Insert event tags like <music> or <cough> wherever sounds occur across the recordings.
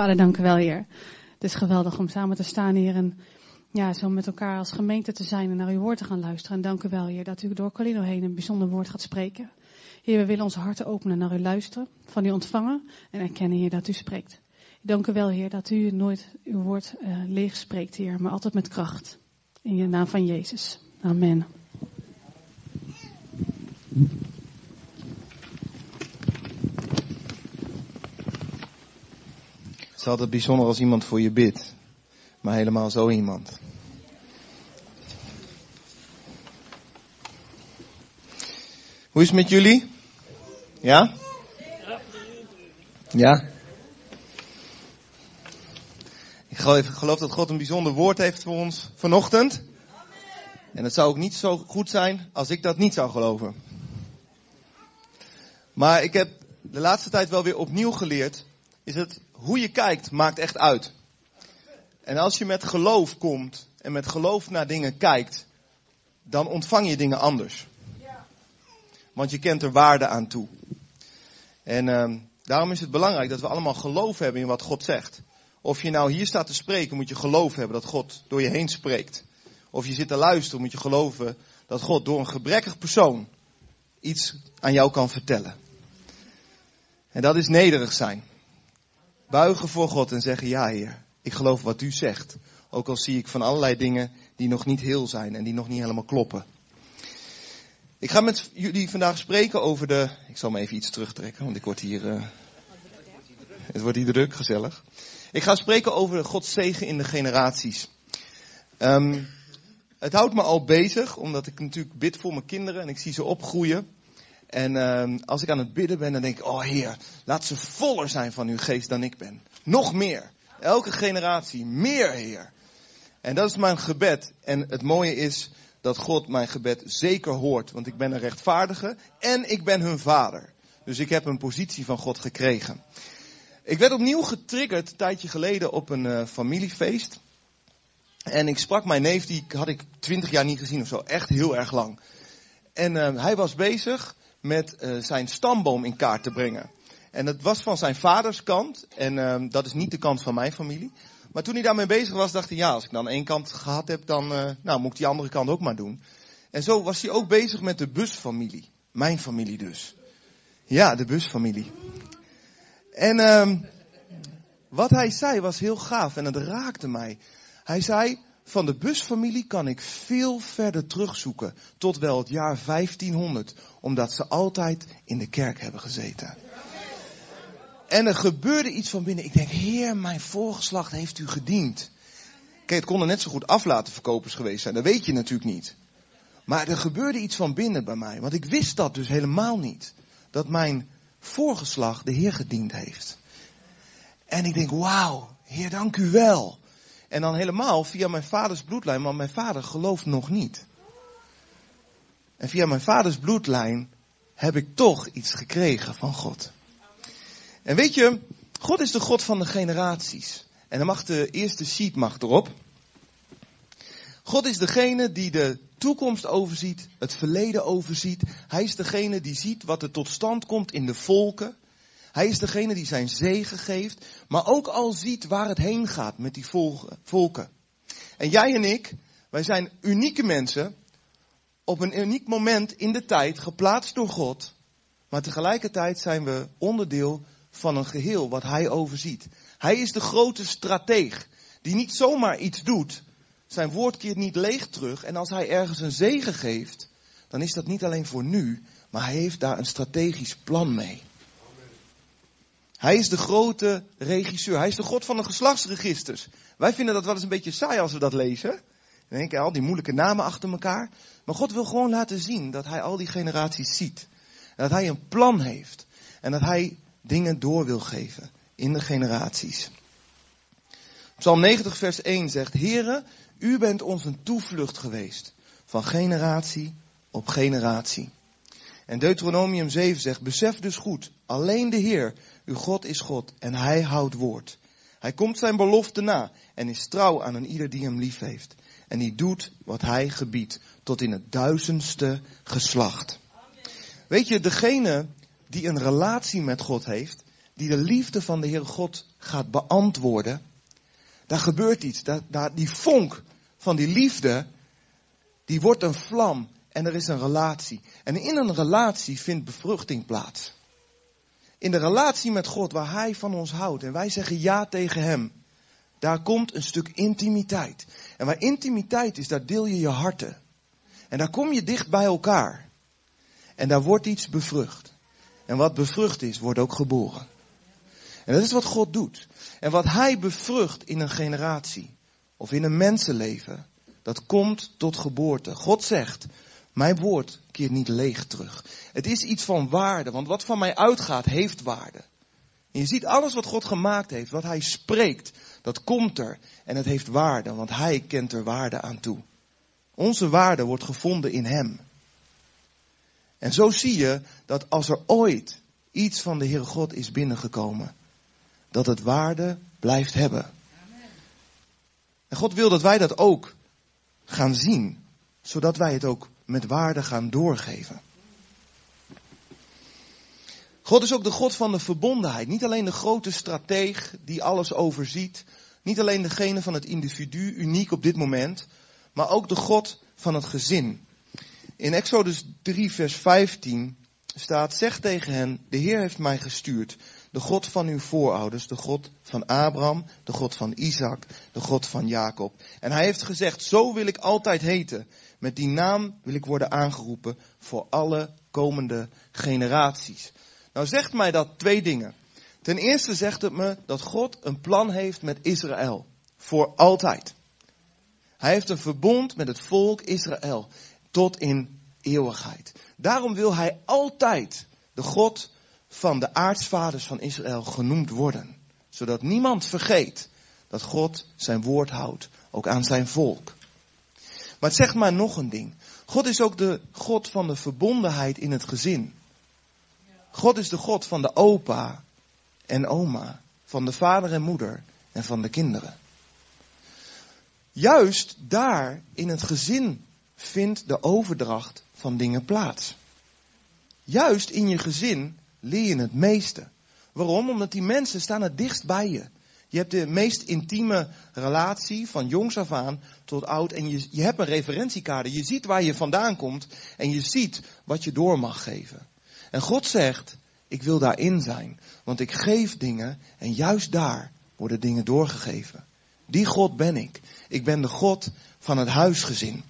Vader, dank u wel, Heer. Het is geweldig om samen te staan, Heer, en ja, zo met elkaar als gemeente te zijn en naar uw woord te gaan luisteren. En dank u wel, Heer, dat u door Colino heen een bijzonder woord gaat spreken. Heer, we willen onze harten openen naar u luisteren, van u ontvangen en erkennen, Heer, dat u spreekt. Dank u wel, Heer, dat u nooit uw woord uh, leeg spreekt, Heer, maar altijd met kracht. In je naam van Jezus. Amen. Het is altijd bijzonder als iemand voor je bidt. Maar helemaal zo iemand. Hoe is het met jullie? Ja? Ja? Ik geloof dat God een bijzonder woord heeft voor ons vanochtend. En het zou ook niet zo goed zijn als ik dat niet zou geloven. Maar ik heb de laatste tijd wel weer opnieuw geleerd, is het hoe je kijkt maakt echt uit. En als je met geloof komt en met geloof naar dingen kijkt, dan ontvang je dingen anders. Want je kent er waarde aan toe. En uh, daarom is het belangrijk dat we allemaal geloof hebben in wat God zegt. Of je nou hier staat te spreken, moet je geloof hebben dat God door je heen spreekt. Of je zit te luisteren, moet je geloven dat God door een gebrekkig persoon iets aan jou kan vertellen. En dat is nederig zijn. Buigen voor God en zeggen, ja Heer, ik geloof wat u zegt. Ook al zie ik van allerlei dingen die nog niet heel zijn en die nog niet helemaal kloppen. Ik ga met jullie vandaag spreken over de. Ik zal me even iets terugtrekken, want ik word hier. Uh, het wordt hier druk, gezellig. Ik ga spreken over Gods zegen in de generaties. Um, het houdt me al bezig, omdat ik natuurlijk bid voor mijn kinderen en ik zie ze opgroeien. En uh, als ik aan het bidden ben, dan denk ik, oh Heer, laat ze voller zijn van uw geest dan ik ben. Nog meer. Elke generatie, meer Heer. En dat is mijn gebed. En het mooie is dat God mijn gebed zeker hoort. Want ik ben een rechtvaardige en ik ben hun vader. Dus ik heb een positie van God gekregen. Ik werd opnieuw getriggerd een tijdje geleden op een uh, familiefeest. En ik sprak mijn neef, die had ik twintig jaar niet gezien of zo. Echt heel erg lang. En uh, hij was bezig met uh, zijn stamboom in kaart te brengen. En dat was van zijn vaders kant. En uh, dat is niet de kant van mijn familie. Maar toen hij daarmee bezig was, dacht hij, ja, als ik dan één kant gehad heb, dan uh, nou, moet ik die andere kant ook maar doen. En zo was hij ook bezig met de busfamilie. Mijn familie dus. Ja, de busfamilie. En uh, wat hij zei was heel gaaf en het raakte mij. Hij zei, van de busfamilie kan ik veel verder terugzoeken, tot wel het jaar 1500, omdat ze altijd in de kerk hebben gezeten. En er gebeurde iets van binnen. Ik denk, Heer, mijn voorgeslacht heeft u gediend. Kijk, het kon er net zo goed aflatenverkopers geweest zijn. Dat weet je natuurlijk niet. Maar er gebeurde iets van binnen bij mij. Want ik wist dat dus helemaal niet. Dat mijn voorgeslacht de Heer gediend heeft. En ik denk, wauw, Heer, dank u wel. En dan helemaal via mijn vaders bloedlijn, want mijn vader gelooft nog niet. En via mijn vaders bloedlijn heb ik toch iets gekregen van God. En weet je, God is de God van de generaties. En dan mag de eerste sheet mag erop. God is degene die de toekomst overziet, het verleden overziet. Hij is degene die ziet wat er tot stand komt in de volken. Hij is degene die zijn zegen geeft, maar ook al ziet waar het heen gaat met die volken. En jij en ik, wij zijn unieke mensen, op een uniek moment in de tijd, geplaatst door God, maar tegelijkertijd zijn we onderdeel van een geheel wat hij overziet. Hij is de grote strateeg, die niet zomaar iets doet. Zijn woord keert niet leeg terug en als hij ergens een zegen geeft, dan is dat niet alleen voor nu, maar hij heeft daar een strategisch plan mee. Hij is de grote regisseur. Hij is de God van de geslachtsregisters. Wij vinden dat wel eens een beetje saai als we dat lezen. Dan denk je al die moeilijke namen achter elkaar. Maar God wil gewoon laten zien dat hij al die generaties ziet. En dat hij een plan heeft. En dat hij dingen door wil geven in de generaties. Psalm 90 vers 1 zegt, Heere, u bent ons een toevlucht geweest. Van generatie op generatie. En Deuteronomium 7 zegt, besef dus goed, alleen de Heer, uw God is God en Hij houdt woord. Hij komt zijn belofte na en is trouw aan een ieder die hem lief heeft. En die doet wat Hij gebiedt, tot in het duizendste geslacht. Weet je, degene die een relatie met God heeft, die de liefde van de Heere God gaat beantwoorden, daar gebeurt iets. Daar, daar, die vonk van die liefde, die wordt een vlam en er is een relatie. En in een relatie vindt bevruchting plaats. In de relatie met God, waar Hij van ons houdt en wij zeggen ja tegen Hem, daar komt een stuk intimiteit. En waar intimiteit is, daar deel je je harten. En daar kom je dicht bij elkaar. En daar wordt iets bevrucht. En wat bevrucht is, wordt ook geboren. En dat is wat God doet. En wat Hij bevrucht in een generatie of in een mensenleven, dat komt tot geboorte. God zegt, mijn woord keert niet leeg terug. Het is iets van waarde, want wat van mij uitgaat, heeft waarde. Je ziet alles wat God gemaakt heeft, wat Hij spreekt, dat komt er. En het heeft waarde, want Hij kent er waarde aan toe. Onze waarde wordt gevonden in Hem. En zo zie je dat als er ooit iets van de Heere God is binnengekomen, dat het waarde blijft hebben. En God wil dat wij dat ook gaan zien, zodat wij het ook met waarde gaan doorgeven. God is ook de God van de verbondenheid. Niet alleen de grote strateeg die alles overziet. Niet alleen degene van het individu, uniek op dit moment. Maar ook de God van het gezin. In Exodus 3, vers 15 staat: Zeg tegen hen: De Heer heeft mij gestuurd. De God van uw voorouders, de God van Abraham, de God van Isaac, de God van Jacob. En hij heeft gezegd: Zo wil ik altijd heten. Met die naam wil ik worden aangeroepen voor alle komende generaties. Nou zegt mij dat twee dingen. Ten eerste zegt het me dat God een plan heeft met Israël. Voor altijd. Hij heeft een verbond met het volk Israël. Tot in eeuwigheid. Daarom wil hij altijd de God van de aartsvaders van Israël genoemd worden. Zodat niemand vergeet dat God zijn woord houdt. Ook aan zijn volk. Maar het zegt maar nog een ding. God is ook de God van de verbondenheid in het gezin. God is de God van de opa en oma, van de vader en moeder en van de kinderen. Juist daar in het gezin vindt de overdracht van dingen plaats. Juist in je gezin leer je het meeste. Waarom? Omdat die mensen staan het dichtst bij je. Je hebt de meest intieme relatie van jongs af aan tot oud. En je, je hebt een referentiekader. Je ziet waar je vandaan komt. En je ziet wat je door mag geven. En God zegt, ik wil daarin zijn. Want ik geef dingen en juist daar worden dingen doorgegeven. Die God ben ik. Ik ben de God van het huisgezin.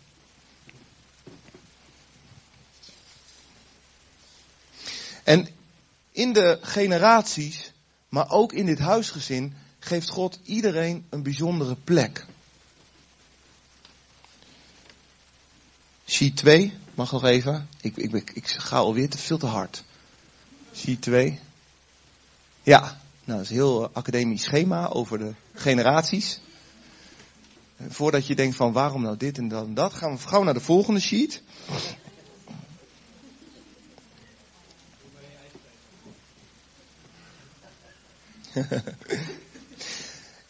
En in de generaties, maar ook in dit huisgezin, geeft God iedereen een bijzondere plek. Sheet 2, mag nog even. Ik, ik, ik, ga alweer te veel te hard. Sheet 2. Ja, nou dat is een heel academisch schema over de generaties. Voordat je denkt van waarom nou dit en dat en dat, gaan we gauw naar de volgende sheet. <laughs>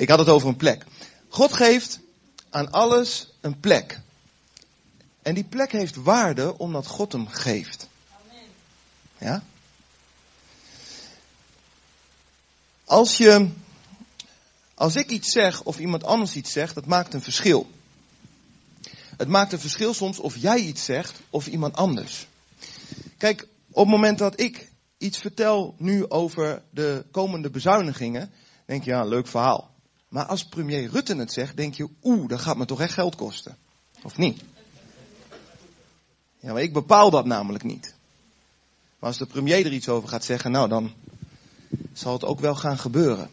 Ik had het over een plek. God geeft aan alles een plek. En die plek heeft waarde omdat God hem geeft. Ja? Als je, als ik iets zeg of iemand anders iets zegt, dat maakt een verschil. Het maakt een verschil soms of jij iets zegt of iemand anders. Kijk, op het moment dat ik iets vertel nu over de komende bezuinigingen, denk je ja, leuk verhaal. Maar als premier Rutte het zegt, denk je, oeh, dat gaat me toch echt geld kosten. Of niet? Ja, maar ik bepaal dat namelijk niet. Maar als de premier er iets over gaat zeggen, nou dan zal het ook wel gaan gebeuren.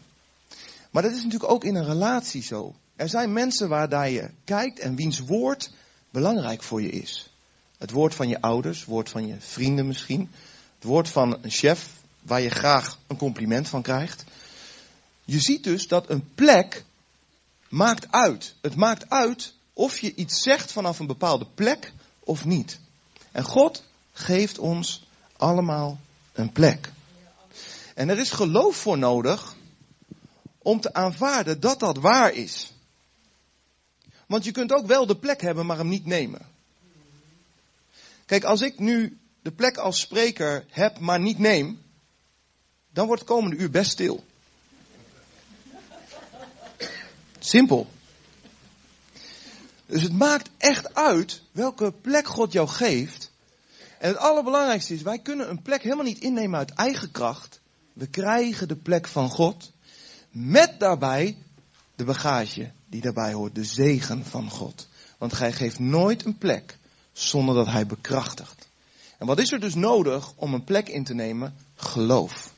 Maar dat is natuurlijk ook in een relatie zo. Er zijn mensen waar je kijkt en wiens woord belangrijk voor je is. Het woord van je ouders, het woord van je vrienden misschien. Het woord van een chef waar je graag een compliment van krijgt. Je ziet dus dat een plek maakt uit. Het maakt uit of je iets zegt vanaf een bepaalde plek of niet. En God geeft ons allemaal een plek. En er is geloof voor nodig om te aanvaarden dat dat waar is. Want je kunt ook wel de plek hebben, maar hem niet nemen. Kijk, als ik nu de plek als spreker heb, maar niet neem, dan wordt het komende uur best stil. Simpel. Dus het maakt echt uit welke plek God jou geeft. En het allerbelangrijkste is, wij kunnen een plek helemaal niet innemen uit eigen kracht. We krijgen de plek van God. Met daarbij de bagage die daarbij hoort, de zegen van God. Want hij geeft nooit een plek zonder dat hij bekrachtigt. En wat is er dus nodig om een plek in te nemen? Geloof.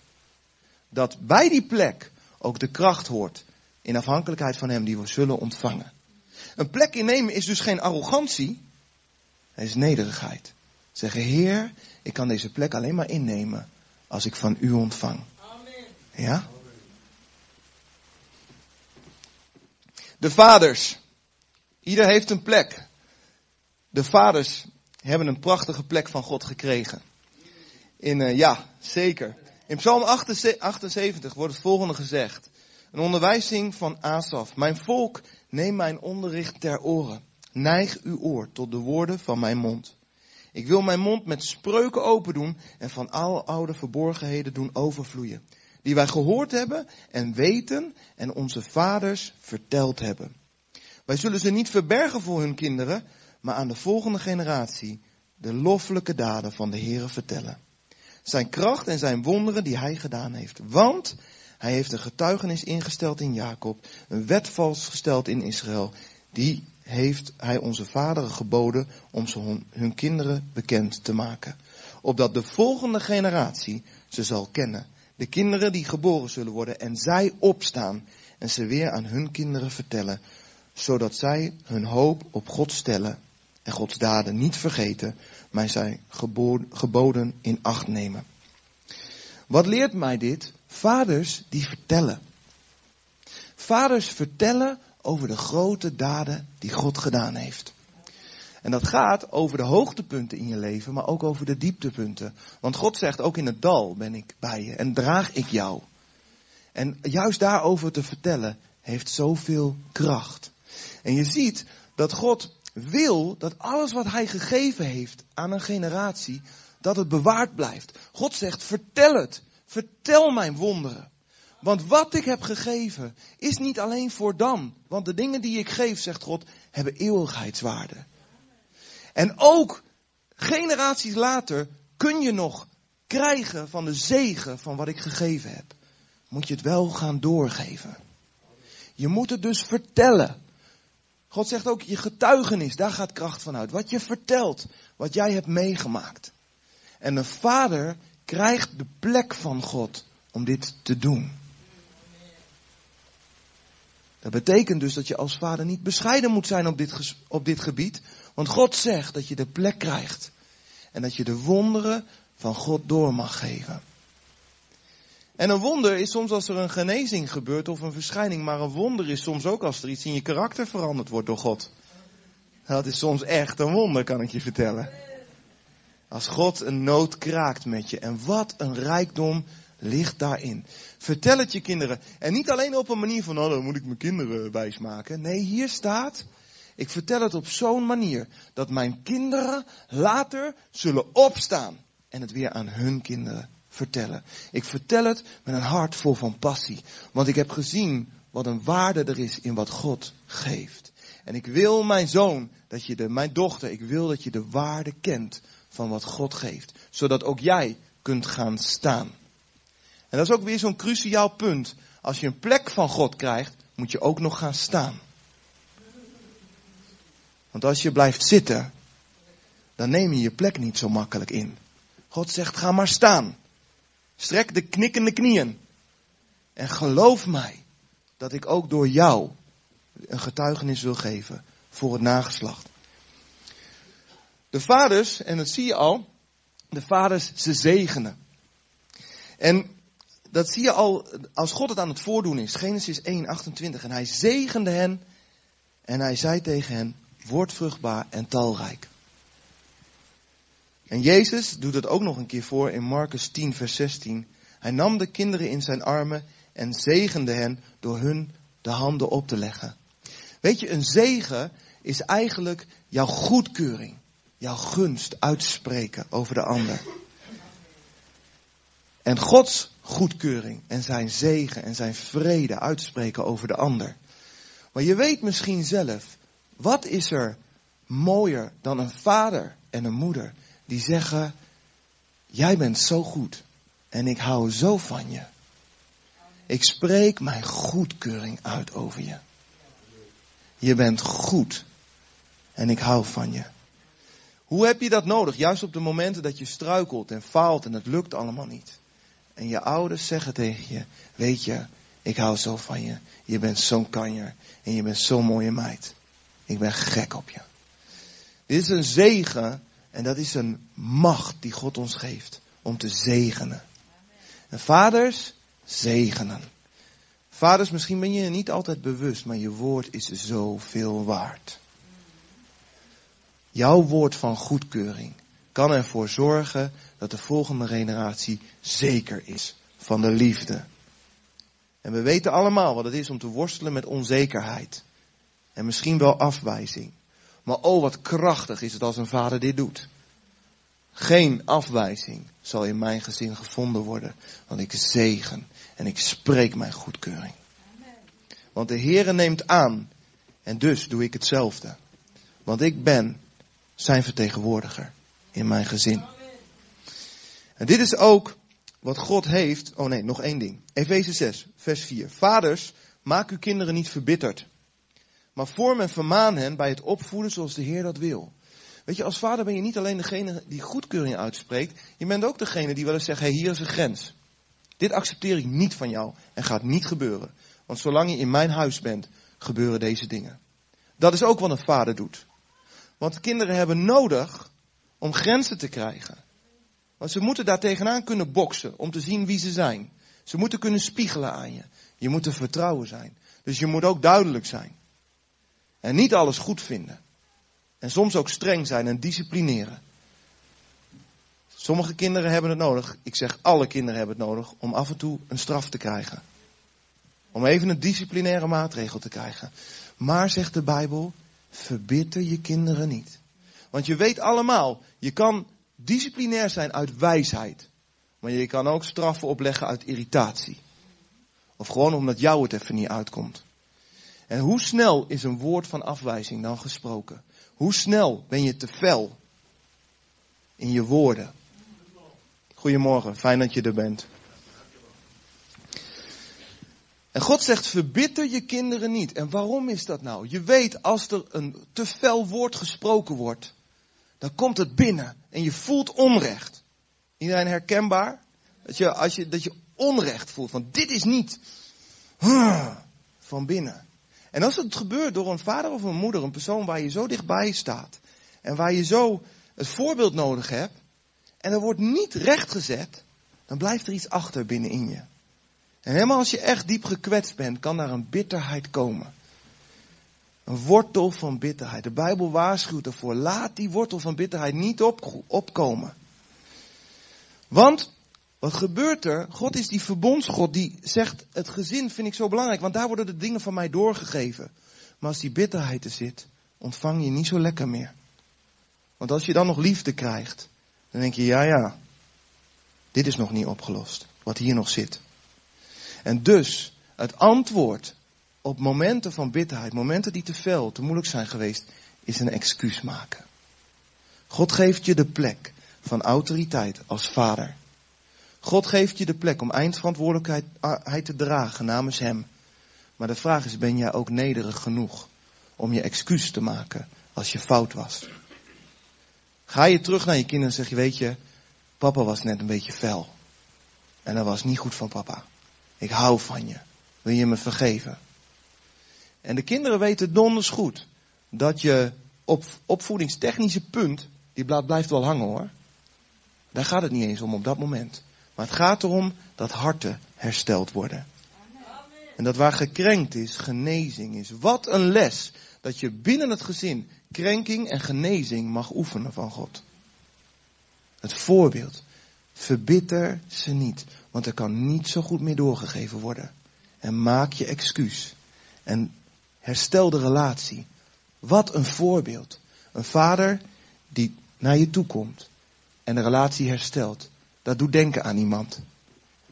Dat bij die plek ook de kracht hoort in afhankelijkheid van hem die we zullen ontvangen. Een plek innemen is dus geen arrogantie, het is nederigheid. Zeggen, Heer, ik kan deze plek alleen maar innemen als ik van u ontvang. Amen. Ja? De vaders. Ieder heeft een plek. De vaders hebben een prachtige plek van God gekregen. In, uh, ja, zeker. In Psalm 78 wordt het volgende gezegd. Een onderwijzing van Asaf. Mijn volk, neem mijn onderricht ter oren. Neig uw oor tot de woorden van mijn mond. Ik wil mijn mond met spreuken open doen en van al oude verborgenheden doen overvloeien. Die wij gehoord hebben en weten en onze vaders verteld hebben. Wij zullen ze niet verbergen voor hun kinderen, maar aan de volgende generatie de loffelijke daden van de Heere vertellen. Zijn kracht en zijn wonderen die hij gedaan heeft. Want hij heeft een getuigenis ingesteld in Jacob, een wet vastgesteld in Israël. Die heeft hij onze vaderen geboden om ze hun kinderen bekend te maken. Opdat de volgende generatie ze zal kennen. De kinderen die geboren zullen worden en zij opstaan en ze weer aan hun kinderen vertellen. Zodat zij hun hoop op God stellen en Gods daden niet vergeten, maar zij geboden in acht nemen. Wat leert mij dit? Vaders die vertellen. Vaders vertellen over de grote daden die God gedaan heeft. En dat gaat over de hoogtepunten in je leven, maar ook over de dieptepunten. Want God zegt, ook in het dal ben ik bij je en draag ik jou. En juist daarover te vertellen heeft zoveel kracht. En je ziet dat God wil dat alles wat hij gegeven heeft aan een generatie, dat het bewaard blijft. God zegt, vertel het. Vertel mijn wonderen. Want wat ik heb gegeven is niet alleen voor dan. Want de dingen die ik geef, zegt God, hebben eeuwigheidswaarde. En ook generaties later kun je nog krijgen van de zegen van wat ik gegeven heb. Moet je het wel gaan doorgeven. Je moet het dus vertellen. God zegt ook, je getuigenis, daar gaat kracht van uit. Wat je vertelt, wat jij hebt meegemaakt. En een vader krijgt de plek van God om dit te doen. Dat betekent dus dat je als vader niet bescheiden moet zijn op dit, op dit gebied. Want God zegt dat je de plek krijgt. En dat je de wonderen van God door mag geven. En een wonder is soms als er een genezing gebeurt of een verschijning. Maar een wonder is soms ook als er iets in je karakter veranderd wordt door God. Dat is soms echt een wonder, kan ik je vertellen. Als God een nood kraakt met je. En wat een rijkdom ligt daarin. Vertel het je kinderen. En niet alleen op een manier van, oh, dan moet ik mijn kinderen wijsmaken. Nee, hier staat, ik vertel het op zo'n manier dat mijn kinderen later zullen opstaan en het weer aan hun kinderen vertellen. Ik vertel het met een hart vol van passie, want ik heb gezien wat een waarde er is in wat God geeft. En ik wil mijn zoon, dat je de, mijn dochter, ik wil dat je de waarde kent van wat God geeft, zodat ook jij kunt gaan staan. En dat is ook weer zo'n cruciaal punt. Als je een plek van God krijgt, moet je ook nog gaan staan. Want als je blijft zitten, dan neem je je plek niet zo makkelijk in. God zegt, ga maar staan. Strek de knikkende knieën. En geloof mij dat ik ook door jou een getuigenis wil geven voor het nageslacht. De vaders, en dat zie je al, de vaders, ze zegenen. En dat zie je al als God het aan het voordoen is. Genesis 1, 28. En hij zegende hen en hij zei tegen hen, word vruchtbaar en talrijk. En Jezus doet het ook nog een keer voor in Marcus 10, vers 16. Hij nam de kinderen in zijn armen en zegende hen door hun de handen op te leggen. Weet je, een zegen is eigenlijk jouw goedkeuring, jouw gunst uitspreken over de ander. En Gods goedkeuring en zijn zegen en zijn vrede uitspreken over de ander. Maar je weet misschien zelf, wat is er mooier dan een vader en een moeder die zeggen, jij bent zo goed en ik hou zo van je. Ik spreek mijn goedkeuring uit over je. Je bent goed en ik hou van je. Hoe heb je dat nodig? Juist op de momenten dat je struikelt en faalt en het lukt allemaal niet. En je ouders zeggen tegen je, weet je, ik hou zo van je. Je bent zo'n kanjer en je bent zo'n mooie meid. Ik ben gek op je. Dit is een zegen en dat is een macht die God ons geeft om te zegenen. En vaders zegenen. Vaders, misschien ben je er niet altijd bewust, maar je woord is zoveel waard. Jouw woord van goedkeuring kan ervoor zorgen dat de volgende generatie zeker is van de liefde. En we weten allemaal wat het is om te worstelen met onzekerheid. En misschien wel afwijzing. Maar oh, wat krachtig is het als een vader dit doet. Geen afwijzing zal in mijn gezin gevonden worden, want ik zegen en ik spreek mijn goedkeuring. Want de Heere neemt aan en dus doe ik hetzelfde. Want ik ben zijn vertegenwoordiger in mijn gezin. En dit is ook wat God heeft. Oh nee, nog één ding. Efeze 6, vers 4. Vaders, maak uw kinderen niet verbitterd. Maar vorm en vermaan hen bij het opvoeden zoals de Heer dat wil. Weet je, als vader ben je niet alleen degene die goedkeuring uitspreekt. Je bent ook degene die wel eens zegt, hé, hey, hier is een grens. Dit accepteer ik niet van jou en gaat niet gebeuren. Want zolang je in mijn huis bent, gebeuren deze dingen. Dat is ook wat een vader doet. Want kinderen hebben nodig om grenzen te krijgen. Want ze moeten daar tegenaan kunnen boksen om te zien wie ze zijn. Ze moeten kunnen spiegelen aan je. Je moet te vertrouwen zijn. Dus je moet ook duidelijk zijn. En niet alles goed vinden. En soms ook streng zijn en disciplineren. Sommige kinderen hebben het nodig, ik zeg alle kinderen hebben het nodig, om af en toe een straf te krijgen. Om even een disciplinaire maatregel te krijgen. Maar zegt de Bijbel, verbitter je kinderen niet. Want je weet allemaal, je kan disciplinair zijn uit wijsheid. Maar je kan ook straffen opleggen uit irritatie. Of gewoon omdat jou het even niet uitkomt. En hoe snel is een woord van afwijzing dan gesproken? Hoe snel ben je te fel in je woorden? Goedemorgen, fijn dat je er bent. En God zegt, verbitter je kinderen niet. En waarom is dat nou? Je weet, als er een te fel woord gesproken wordt, dan komt het binnen en je voelt onrecht. Iedereen herkenbaar? Dat je, als je, dat je onrecht voelt, van dit is niet van binnen. En als het gebeurt door een vader of een moeder, een persoon waar je zo dichtbij staat, en waar je zo het voorbeeld nodig hebt, en er wordt niet rechtgezet, dan blijft er iets achter binnenin je. En helemaal als je echt diep gekwetst bent, kan daar een bitterheid komen. Een wortel van bitterheid. De Bijbel waarschuwt ervoor. Laat die wortel van bitterheid niet op, opkomen. Want, wat gebeurt er? God is die verbondsgod die zegt, het gezin vind ik zo belangrijk, want daar worden de dingen van mij doorgegeven. Maar als die bitterheid er zit, ontvang je niet zo lekker meer. Want als je dan nog liefde krijgt, dan denk je, ja ja, dit is nog niet opgelost, wat hier nog zit. En dus, het antwoord op momenten van bitterheid, momenten die te fel, te moeilijk zijn geweest, is een excuus maken. God geeft je de plek van autoriteit als vader. God geeft je de plek om eindverantwoordelijkheid te dragen namens Hem. Maar de vraag is, ben jij ook nederig genoeg om je excuus te maken als je fout was? Ga je terug naar je kinderen en zeg je, weet je, papa was net een beetje fel. En dat was niet goed van papa. Ik hou van je. Wil je me vergeven? En de kinderen weten donders goed dat je op opvoedingstechnische punt, die blijft wel hangen hoor. Daar gaat het niet eens om op dat moment. Maar het gaat erom dat harten hersteld worden. En dat waar gekrenkt is, genezing is. Wat een les dat je binnen het gezin krenking en genezing mag oefenen van God. Het voorbeeld. Verbitter ze niet, want er kan niet zo goed meer doorgegeven worden. En maak je excuus. En herstel de relatie. Wat een voorbeeld. Een vader die naar je toe komt en de relatie herstelt. Dat doet denken aan iemand.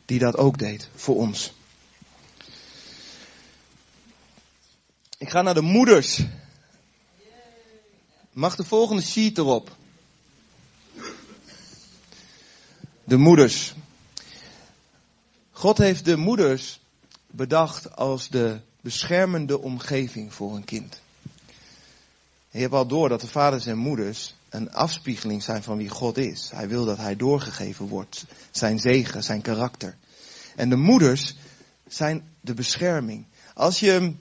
die dat ook deed voor ons. Ik ga naar de moeders. Mag de volgende sheet erop? De moeders. God heeft de moeders bedacht als de beschermende omgeving voor een kind. je hebt al door dat de vaders en moeders een afspiegeling zijn van wie God is. Hij wil dat hij doorgegeven wordt. Zijn zegen, zijn karakter. En de moeders zijn de bescherming. Als je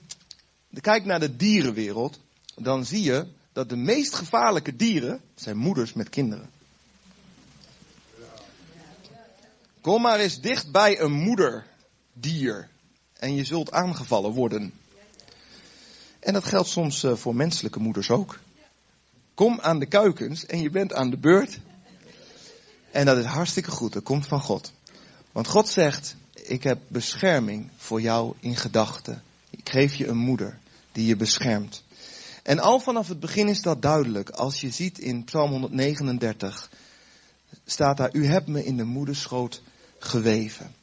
kijkt naar de dierenwereld, dan zie je dat de meest gevaarlijke dieren zijn moeders met kinderen. Kom maar eens dicht bij een moederdier en je zult aangevallen worden. En dat geldt soms eh, voor menselijke moeders ook. Kom aan de kuikens en je bent aan de beurt. En dat is hartstikke goed, dat komt van God. Want God zegt, ik heb bescherming voor jou in gedachten. Ik geef je een moeder die je beschermt. En al vanaf het begin is dat duidelijk. Als je ziet in Psalm 139 staat daar, u hebt me in de moederschoot geweven.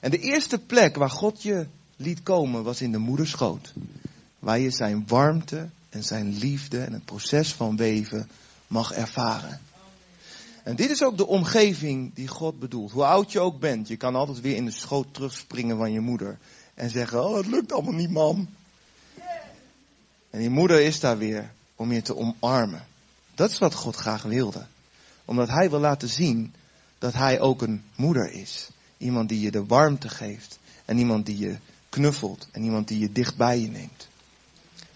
En de eerste plek waar God je liet komen was in de moederschoot. Waar je zijn warmte en zijn liefde en het proces van weven mag ervaren. En dit is ook de omgeving die God bedoelt. Hoe oud je ook bent, je kan altijd weer in de schoot terugspringen van je moeder. En zeggen, oh het lukt allemaal niet mam. En die moeder is daar weer om je te omarmen. Dat is wat God graag wilde. Omdat hij wil laten zien dat hij ook een moeder is. Iemand die je de warmte geeft. En iemand die je knuffelt. En iemand die je dicht bij je neemt.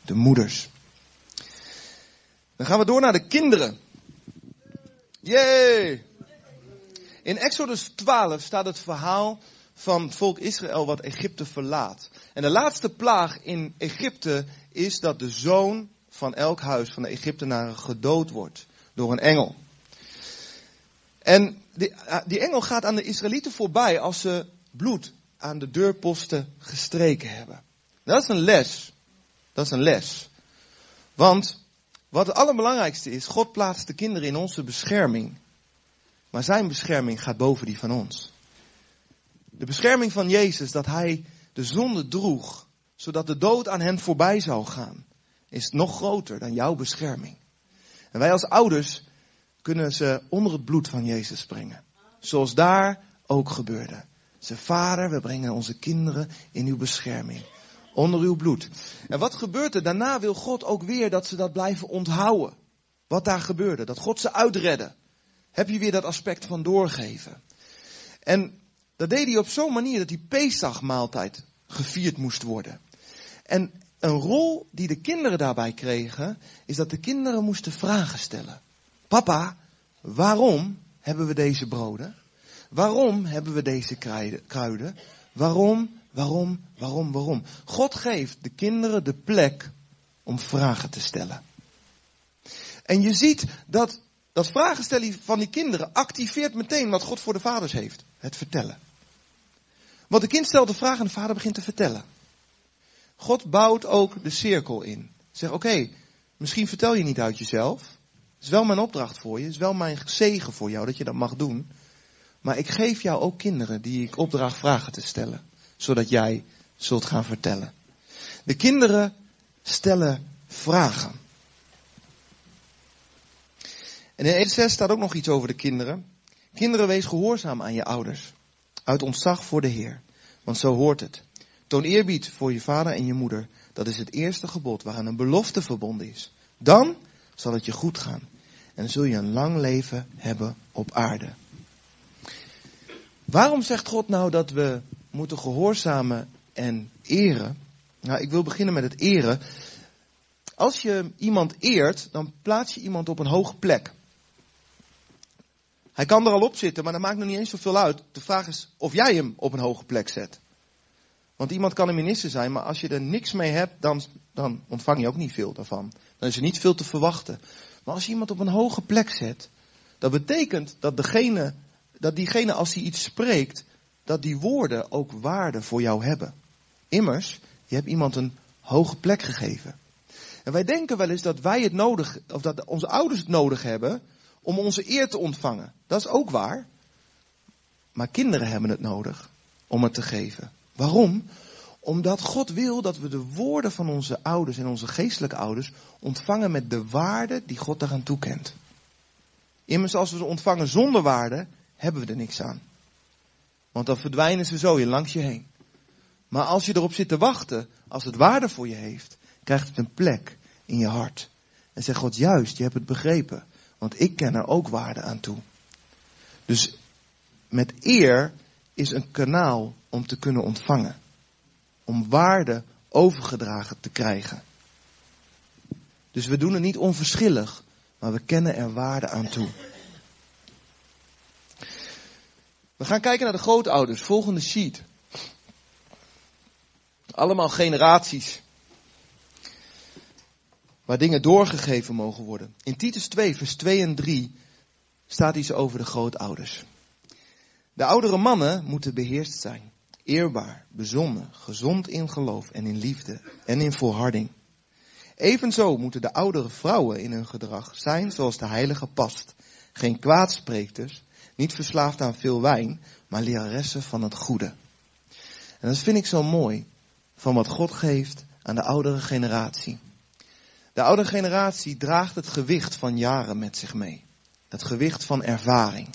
De moeders. Dan gaan we door naar de kinderen. Yay! In Exodus 12 staat het verhaal van het volk Israël wat Egypte verlaat. En de laatste plaag in Egypte is dat de zoon van elk huis van de Egyptenaren gedood wordt door een engel. En die, ah, die engel gaat aan de Israëlieten voorbij als ze bloed aan de deurposten gestreken hebben. Dat is een les. Dat is een les. Want wat het allerbelangrijkste is, God plaatst de kinderen in onze bescherming. Maar zijn bescherming gaat boven die van ons. De bescherming van Jezus, dat hij de zonde droeg, zodat de dood aan hen voorbij zou gaan, is nog groter dan jouw bescherming. En wij als ouders kunnen ze onder het bloed van Jezus brengen. Zoals daar ook gebeurde. Ze vader, we brengen onze kinderen in uw bescherming. Onder uw bloed. En wat gebeurt er? Daarna wil God ook weer dat ze dat blijven onthouden. Wat daar gebeurde. Dat God ze uitredde. Heb je weer dat aspect van doorgeven. En dat deed hij op zo'n manier dat die Pesach-maaltijd gevierd moest worden. En een rol die de kinderen daarbij kregen, is dat de kinderen moesten vragen stellen. Papa, waarom hebben we deze broden? Waarom hebben we deze kruiden? Waarom, waarom, waarom, waarom? God geeft de kinderen de plek om vragen te stellen. En je ziet dat dat vragen stellen van die kinderen activeert meteen wat God voor de vaders heeft. Het vertellen. Want de kind stelt de vraag en de vader begint te vertellen. God bouwt ook de cirkel in. Zeg, oké, misschien vertel je niet uit jezelf. Is wel mijn opdracht voor je. Is wel mijn zegen voor jou dat je dat mag doen. Maar ik geef jou ook kinderen die ik opdracht vragen te stellen. Zodat jij zult gaan vertellen. De kinderen stellen vragen. En in 1.6 staat ook nog iets over de kinderen. Kinderen, wees gehoorzaam aan je ouders. Uit ontzag voor de Heer. Want zo hoort het. Toon eerbied voor je vader en je moeder. Dat is het eerste gebod waaraan een belofte verbonden is. Dan zal het je goed gaan. En zul je een lang leven hebben op aarde. Waarom zegt God nou dat we moeten gehoorzamen en eren? Nou, ik wil beginnen met het eren. Als je iemand eert, dan plaats je iemand op een hoge plek. Hij kan er al op zitten, maar dat maakt nog niet eens zoveel uit. De vraag is of jij hem op een hoge plek zet. Want iemand kan een minister zijn, maar als je er niks mee hebt, dan, dan ontvang je ook niet veel daarvan. Dan is er niet veel te verwachten. Maar als je iemand op een hoge plek zet, dat betekent dat degene, dat diegene als hij iets spreekt, dat die woorden ook waarde voor jou hebben. Immers, je hebt iemand een hoge plek gegeven. En wij denken wel eens dat wij het nodig, of dat onze ouders het nodig hebben om onze eer te ontvangen. Dat is ook waar. Maar kinderen hebben het nodig om het te geven. Waarom? Omdat God wil dat we de woorden van onze ouders en onze geestelijke ouders ontvangen met de waarde die God daaraan toekent. Immers als we ze ontvangen zonder waarde, hebben we er niks aan. Want dan verdwijnen ze zo je langs je heen. Maar als je erop zit te wachten, als het waarde voor je heeft, krijgt het een plek in je hart. En zegt God, juist, je hebt het begrepen. Want ik ken er ook waarde aan toe. Dus met eer is een kanaal om te kunnen ontvangen. Om waarde overgedragen te krijgen. Dus we doen het niet onverschillig, maar we kennen er waarde aan toe. We gaan kijken naar de grootouders. Volgende sheet. Allemaal generaties. Waar dingen doorgegeven mogen worden. In Titus 2, vers 2 en 3 staat iets over de grootouders. De oudere mannen moeten beheerst zijn. Eerbaar, bezonnen, gezond in geloof en in liefde en in volharding. Evenzo moeten de oudere vrouwen in hun gedrag zijn zoals de heilige past. Geen kwaadspreekters, niet verslaafd aan veel wijn, maar leraressen van het goede. En dat vind ik zo mooi van wat God geeft aan de oudere generatie. De oudere generatie draagt het gewicht van jaren met zich mee. Het gewicht van ervaring.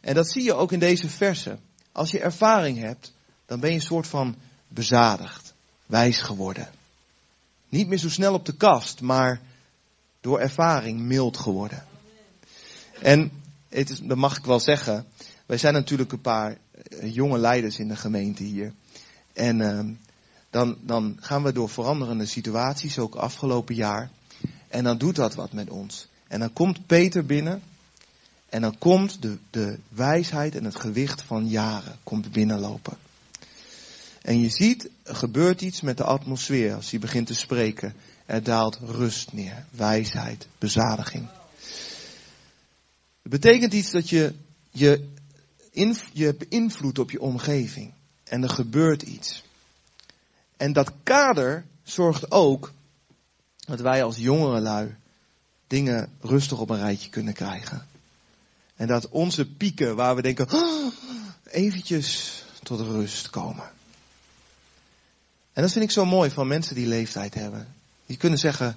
En dat zie je ook in deze versen. Als je ervaring hebt, dan ben je een soort van bezadigd, wijs geworden. Niet meer zo snel op de kast, maar door ervaring mild geworden. En het is, dat mag ik wel zeggen, wij zijn natuurlijk een paar eh, jonge leiders in de gemeente hier. En uh, dan, dan gaan we door veranderende situaties, ook afgelopen jaar. En dan doet dat wat met ons. En dan komt Peter binnen. En dan komt de, de wijsheid en het gewicht van jaren komt binnenlopen. En je ziet, er gebeurt iets met de atmosfeer als hij begint te spreken. Er daalt rust neer, wijsheid, bezadiging. Het betekent iets dat je, je, je beïnvloedt op je omgeving. En er gebeurt iets. En dat kader zorgt ook dat wij als jongerenlui dingen rustig op een rijtje kunnen krijgen. En dat onze pieken waar we denken, oh, eventjes tot rust komen. En dat vind ik zo mooi van mensen die leeftijd hebben. Die kunnen zeggen,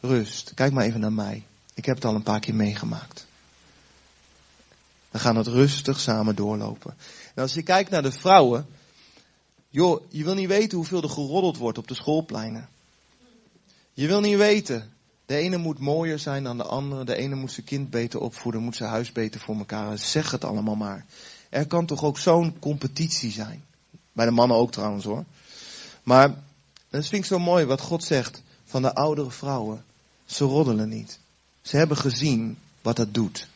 rust, kijk maar even naar mij. Ik heb het al een paar keer meegemaakt. We gaan het rustig samen doorlopen. En als je kijkt naar de vrouwen, joh, je wil niet weten hoeveel er geroddeld wordt op de schoolpleinen. Je wil niet weten. De ene moet mooier zijn dan de andere. De ene moet zijn kind beter opvoeden, moet zijn huis beter voor elkaar. Zeg het allemaal maar. Er kan toch ook zo'n competitie zijn. Bij de mannen ook trouwens hoor. Maar dat vind ik zo mooi wat God zegt van de oudere vrouwen. Ze roddelen niet. Ze hebben gezien wat dat doet.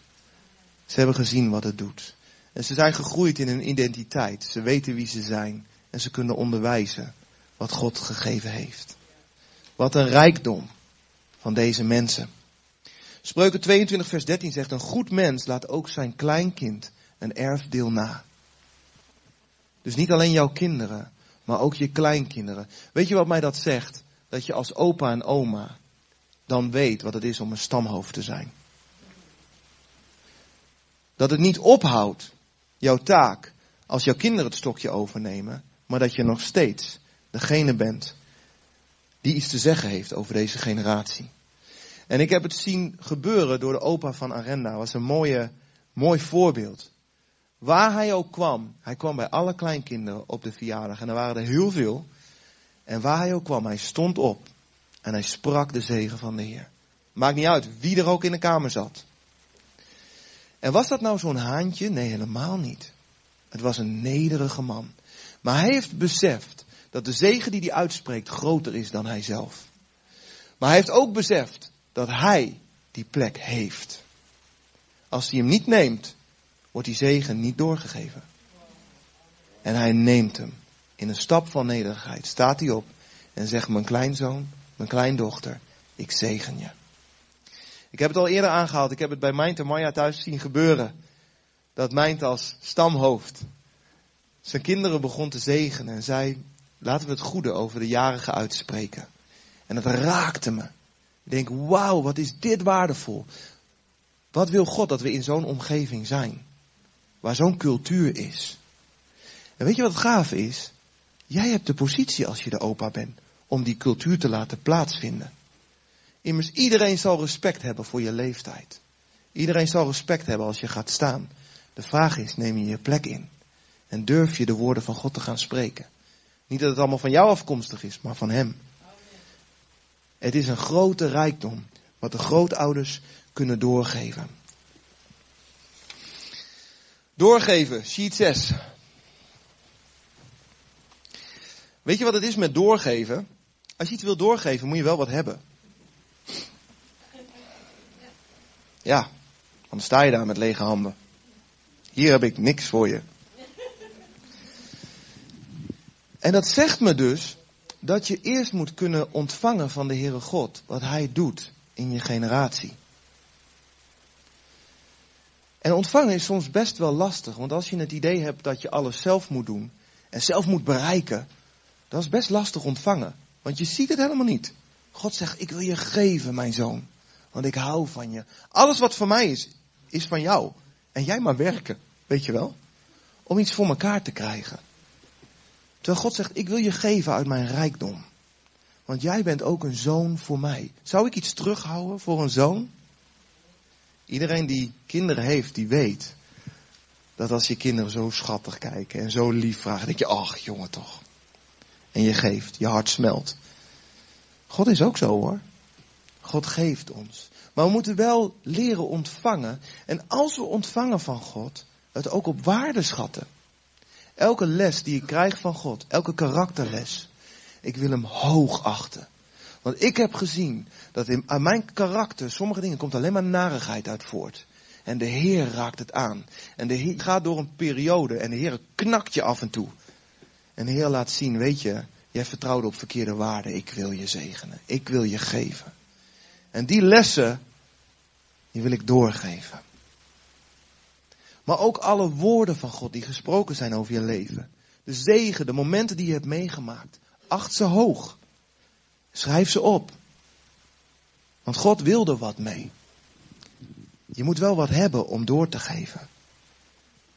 Ze hebben gezien wat het doet. En ze zijn gegroeid in hun identiteit. Ze weten wie ze zijn. En ze kunnen onderwijzen wat God gegeven heeft. Wat een rijkdom van deze mensen. Spreuken 22 vers 13 zegt, een goed mens laat ook zijn kleinkind een erfdeel na. Dus niet alleen jouw kinderen, maar ook je kleinkinderen. Weet je wat mij dat zegt? Dat je als opa en oma dan weet wat het is om een stamhoofd te zijn. Dat het niet ophoudt, jouw taak, als jouw kinderen het stokje overnemen, maar dat je nog steeds degene bent die iets te zeggen heeft over deze generatie. En ik heb het zien gebeuren door de opa van Arenda. Dat was een mooie, mooi voorbeeld. Waar hij ook kwam, hij kwam bij alle kleinkinderen op de verjaardag en er waren er heel veel. En waar hij ook kwam, hij stond op en hij sprak de zegen van de Heer. Maakt niet uit wie er ook in de kamer zat. En was dat nou zo'n haantje? Nee, helemaal niet. Het was een nederige man. Maar hij heeft beseft dat de zegen die hij uitspreekt groter is dan hij zelf. Maar hij heeft ook beseft dat hij die plek heeft. Als hij hem niet neemt, wordt die zegen niet doorgegeven. En hij neemt hem. In een stap van nederigheid staat hij op en zegt mijn kleinzoon, mijn kleindochter, ik zegen je. Ik heb het al eerder aangehaald, ik heb het bij Mijnt en Maya thuis zien gebeuren. Dat Mijnt als stamhoofd zijn kinderen begon te zegenen en zei, laten we het goede over de jarige uitspreken. En het raakte me. Ik denk, wauw, wat is dit waardevol. Wat wil God dat we in zo'n omgeving zijn? Waar zo'n cultuur is. En weet je wat gaaf is? Jij hebt de positie als je de opa bent om die cultuur te laten plaatsvinden. Immers, iedereen zal respect hebben voor je leeftijd. Iedereen zal respect hebben als je gaat staan. De vraag is, neem je je plek in? En durf je de woorden van God te gaan spreken? Niet dat het allemaal van jou afkomstig is, maar van Hem. Het is een grote rijkdom wat de grootouders kunnen doorgeven. Doorgeven, sheet 6. Weet je wat het is met doorgeven? Als je iets wil doorgeven, moet je wel wat hebben. Ja, dan sta je daar met lege handen. Hier heb ik niks voor je. En dat zegt me dus dat je eerst moet kunnen ontvangen van de Heere God wat Hij doet in je generatie. En ontvangen is soms best wel lastig, want als je het idee hebt dat je alles zelf moet doen en zelf moet bereiken, dat is best lastig ontvangen, want je ziet het helemaal niet. God zegt, ik wil je geven, mijn zoon, want ik hou van je. Alles wat van mij is, is van jou. En jij maar werken, weet je wel, om iets voor elkaar te krijgen. Terwijl God zegt, ik wil je geven uit mijn rijkdom. Want jij bent ook een zoon voor mij. Zou ik iets terughouden voor een zoon? Iedereen die kinderen heeft, die weet dat als je kinderen zo schattig kijken en zo lief vragen, denk je, ach jongen toch. En je geeft, je hart smelt. God is ook zo hoor. God geeft ons. Maar we moeten wel leren ontvangen. En als we ontvangen van God, het ook op waarde schatten. Elke les die ik krijg van God, elke karakterles, ik wil hem hoog achten. Want ik heb gezien dat in aan mijn karakter sommige dingen komt alleen maar narigheid uit voort. En de Heer raakt het aan. En de Heer gaat door een periode en de Heer knakt je af en toe. En de Heer laat zien, weet je, jij vertrouwde op verkeerde waarden. Ik wil je zegenen. Ik wil je geven. En die lessen, die wil ik doorgeven. Maar ook alle woorden van God die gesproken zijn over je leven. De zegen, de momenten die je hebt meegemaakt. Acht ze hoog. Schrijf ze op. Want God wil er wat mee. Je moet wel wat hebben om door te geven.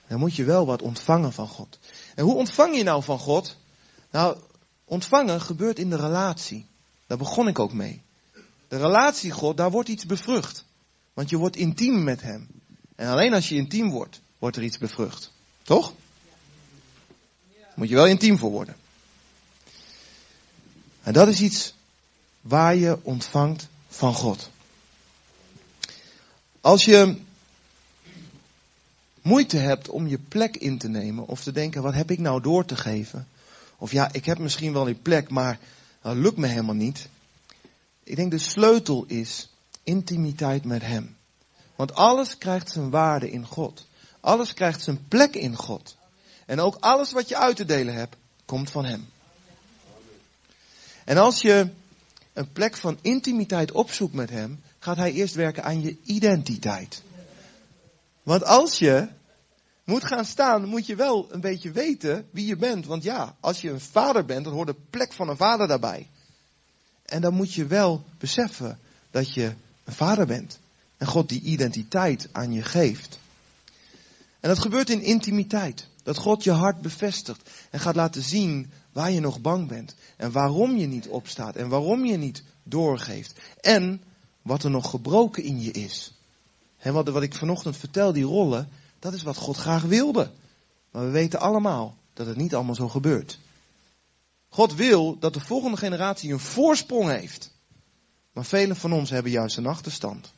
Dan moet je wel wat ontvangen van God. En hoe ontvang je nou van God? Nou, ontvangen gebeurt in de relatie. Daar begon ik ook mee. De relatie God, daar wordt iets bevrucht. Want je wordt intiem met Hem. En alleen als je intiem wordt, wordt er iets bevrucht. Toch? Moet je wel intiem voor worden. En dat is iets waar je ontvangt van God. Als je moeite hebt om je plek in te nemen of te denken, wat heb ik nou door te geven? Of ja, ik heb misschien wel die plek, maar dat lukt me helemaal niet. Ik denk de sleutel is intimiteit met Hem. Want alles krijgt zijn waarde in God. Alles krijgt zijn plek in God. En ook alles wat je uit te delen hebt, komt van Hem. En als je een plek van intimiteit opzoekt met Hem, gaat Hij eerst werken aan je identiteit. Want als je moet gaan staan, moet je wel een beetje weten wie je bent. Want ja, als je een vader bent, dan hoort de plek van een vader daarbij. En dan moet je wel beseffen dat je een vader bent. En God die identiteit aan je geeft. En dat gebeurt in intimiteit. Dat God je hart bevestigt en gaat laten zien waar je nog bang bent. En waarom je niet opstaat en waarom je niet doorgeeft. En wat er nog gebroken in je is. En wat, wat ik vanochtend vertel, die rollen, dat is wat God graag wilde. Maar we weten allemaal dat het niet allemaal zo gebeurt. God wil dat de volgende generatie een voorsprong heeft. Maar velen van ons hebben juist een achterstand.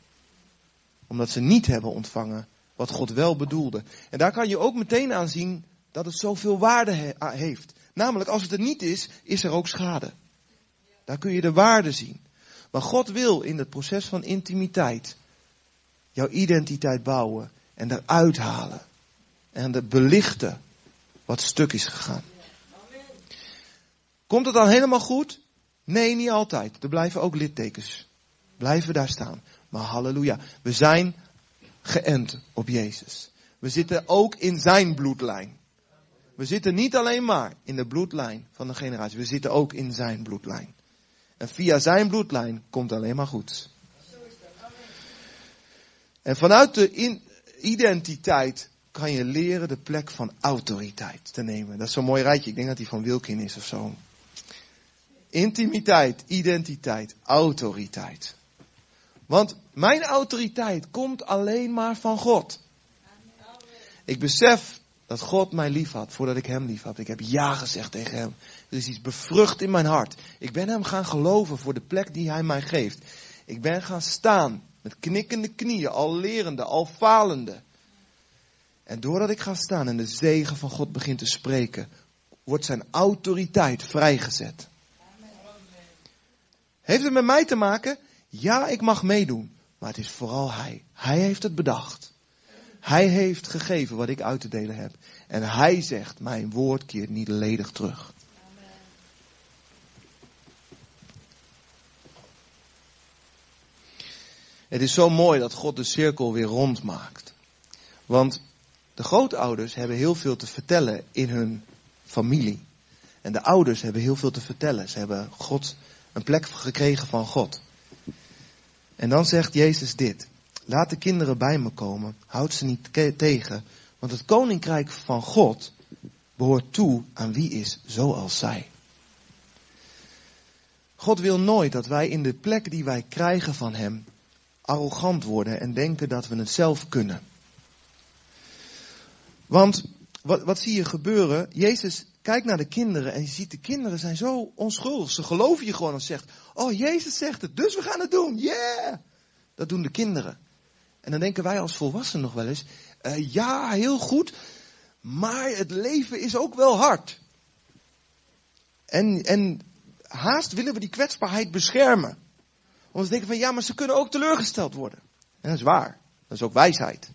Omdat ze niet hebben ontvangen wat God wel bedoelde. En daar kan je ook meteen aan zien dat het zoveel waarde heeft. Namelijk, als het er niet is, is er ook schade. Daar kun je de waarde zien. Maar God wil in het proces van intimiteit jouw identiteit bouwen en eruit halen. En de belichten wat stuk is gegaan. Komt het dan helemaal goed? Nee, niet altijd. Er blijven ook littekens. Blijven daar staan. Maar halleluja. We zijn geënt op Jezus. We zitten ook in zijn bloedlijn. We zitten niet alleen maar in de bloedlijn van de generatie. We zitten ook in zijn bloedlijn. En via zijn bloedlijn komt alleen maar goed. En vanuit de identiteit kan je leren de plek van autoriteit te nemen. Dat is zo'n mooi rijtje. Ik denk dat die van Wilkin is of zo. Intimiteit, identiteit, autoriteit. Want mijn autoriteit komt alleen maar van God. Ik besef dat God mij lief had voordat ik hem lief had. Ik heb ja gezegd tegen hem. Er is iets bevrucht in mijn hart. Ik ben hem gaan geloven voor de plek die hij mij geeft. Ik ben gaan staan met knikkende knieën, al lerende, al falende. En doordat ik ga staan en de zegen van God begint te spreken, wordt zijn autoriteit vrijgezet. Heeft het met mij te maken? Ja, ik mag meedoen. Maar het is vooral Hij. Hij heeft het bedacht. Hij heeft gegeven wat ik uit te delen heb. En Hij zegt, mijn woord keert niet ledig terug. Het is zo mooi dat God de cirkel weer rond maakt. Want de grootouders hebben heel veel te vertellen in hun familie. En de ouders hebben heel veel te vertellen. Ze hebben God, een plek gekregen van God. En dan zegt Jezus dit. Laat de kinderen bij me komen. Houd ze niet tegen. Want het koninkrijk van God behoort toe aan wie is zoals zij. God wil nooit dat wij in de plek die wij krijgen van Hem arrogant worden en denken dat we het zelf kunnen. Want wat, wat zie je gebeuren? Jezus kijkt naar de kinderen en je ziet de kinderen zijn zo onschuldig. Ze geloven je gewoon en zegt, oh Jezus zegt het, dus we gaan het doen, yeah! Dat doen de kinderen. En dan denken wij als volwassenen nog wel eens, uh, ja heel goed, maar het leven is ook wel hard. En, en haast willen we die kwetsbaarheid beschermen. Want we denken van ja, maar ze kunnen ook teleurgesteld worden. En dat is waar. Dat is ook wijsheid.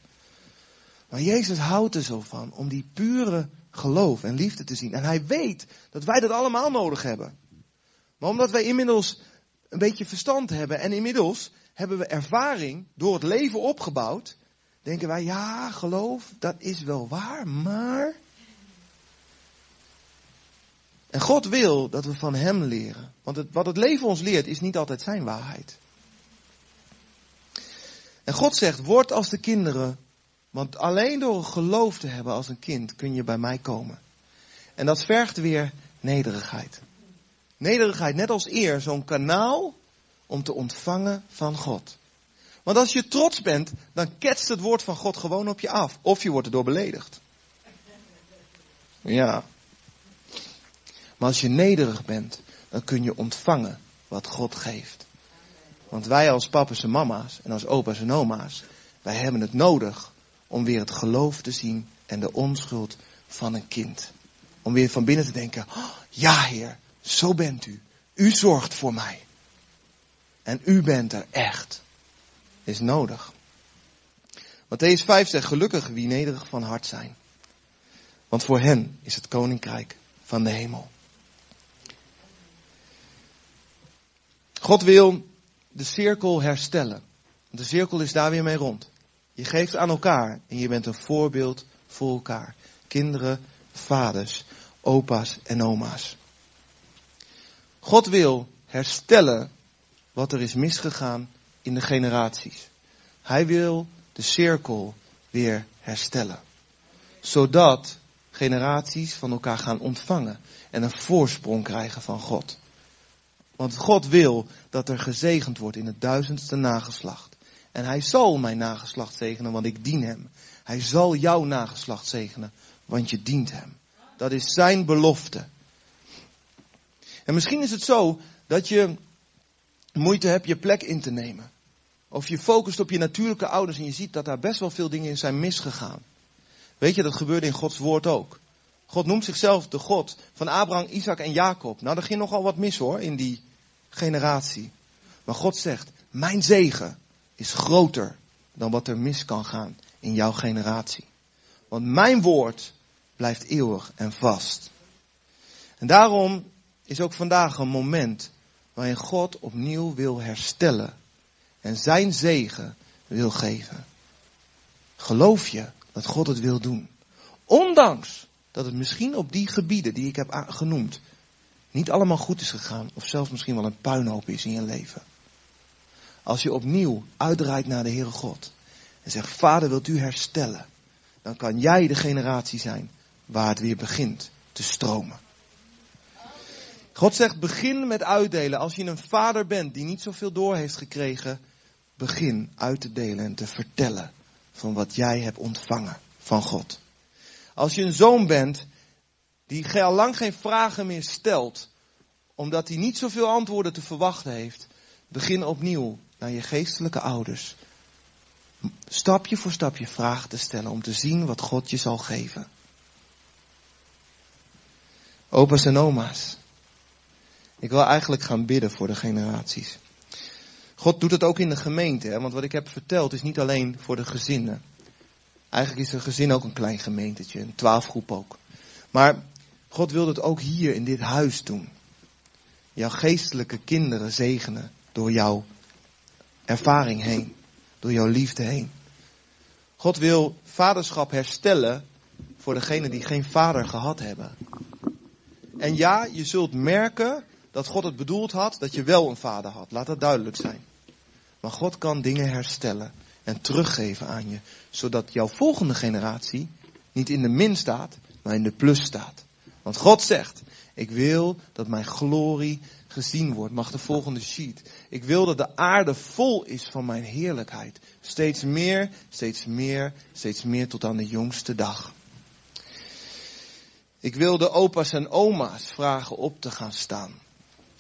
Maar Jezus houdt er zo van om die pure geloof en liefde te zien. En hij weet dat wij dat allemaal nodig hebben. Maar omdat wij inmiddels een beetje verstand hebben en inmiddels hebben we ervaring door het leven opgebouwd, denken wij ja, geloof, dat is wel waar, maar. En God wil dat we van Hem leren. Want wat het leven ons leert is niet altijd Zijn waarheid. En God zegt, word als de kinderen want alleen door geloof te hebben als een kind kun je bij mij komen. En dat vergt weer nederigheid. Nederigheid, net als eer, zo'n kanaal om te ontvangen van God. Want als je trots bent, dan ketst het woord van God gewoon op je af. Of je wordt erdoor beledigd. Ja. Maar als je nederig bent, dan kun je ontvangen wat God geeft. Want wij als papa's en mama's en als opa's en oma's, wij hebben het nodig om weer het geloof te zien en de onschuld van een kind. Om weer van binnen te denken, oh, ja Heer, zo bent u. U zorgt voor mij. En u bent er echt. Is nodig. Matthäus 5 zegt, gelukkig wie nederig van hart zijn. Want voor hen is het koninkrijk van de hemel. God wil de cirkel herstellen. De cirkel is daar weer mee rond. Je geeft aan elkaar en je bent een voorbeeld voor elkaar. Kinderen, vaders, opa's en oma's. God wil herstellen wat er is misgegaan in de generaties. Hij wil de cirkel weer herstellen. Zodat generaties van elkaar gaan ontvangen en een voorsprong krijgen van God. Want God wil dat er gezegend wordt in het duizendste nageslacht. En hij zal mijn nageslacht zegenen, want ik dien hem. Hij zal jouw nageslacht zegenen, want je dient hem. Dat is zijn belofte. En misschien is het zo dat je moeite hebt je plek in te nemen. Of je focust op je natuurlijke ouders en je ziet dat daar best wel veel dingen in zijn misgegaan. Weet je, dat gebeurde in Gods woord ook. God noemt zichzelf de God van Abraham, Isaac en Jacob. Nou, er ging nogal wat mis hoor in die generatie. Maar God zegt, mijn zegen is groter dan wat er mis kan gaan in jouw generatie. Want mijn woord blijft eeuwig en vast. En daarom is ook vandaag een moment waarin God opnieuw wil herstellen en zijn zegen wil geven. Geloof je dat God het wil doen? Ondanks dat het misschien op die gebieden die ik heb genoemd niet allemaal goed is gegaan of zelfs misschien wel een puinhoop is in je leven. Als je opnieuw uitdraait naar de Heere God. En zegt, Vader wilt u herstellen. dan kan jij de generatie zijn waar het weer begint te stromen. God zegt, begin met uitdelen. Als je een vader bent die niet zoveel door heeft gekregen, begin uit te delen en te vertellen van wat jij hebt ontvangen van God. Als je een zoon bent die al lang geen vragen meer stelt, omdat hij niet zoveel antwoorden te verwachten heeft, begin opnieuw naar je geestelijke ouders. Stapje voor stapje vragen te stellen om te zien wat God je zal geven. Opa's en oma's. Ik wil eigenlijk gaan bidden voor de generaties. God doet het ook in de gemeente, hè? want wat ik heb verteld is niet alleen voor de gezinnen. Eigenlijk is een gezin ook een klein gemeentetje, een twaalfgroep ook. Maar God wil het ook hier in dit huis doen. Jouw geestelijke kinderen zegenen door jouw ervaring heen, door jouw liefde heen. God wil vaderschap herstellen voor degenen die geen vader gehad hebben. En ja, je zult merken dat God het bedoeld had dat je wel een vader had. Laat dat duidelijk zijn. Maar God kan dingen herstellen en teruggeven aan je, zodat jouw volgende generatie niet in de min staat, maar in de plus staat. Want God zegt, ik wil dat mijn glorie gezien wordt. Mag de volgende sheet. Ik wil dat de aarde vol is van mijn heerlijkheid. Steeds meer, steeds meer, steeds meer tot aan de jongste dag. Ik wil de opa's en oma's vragen op te gaan staan.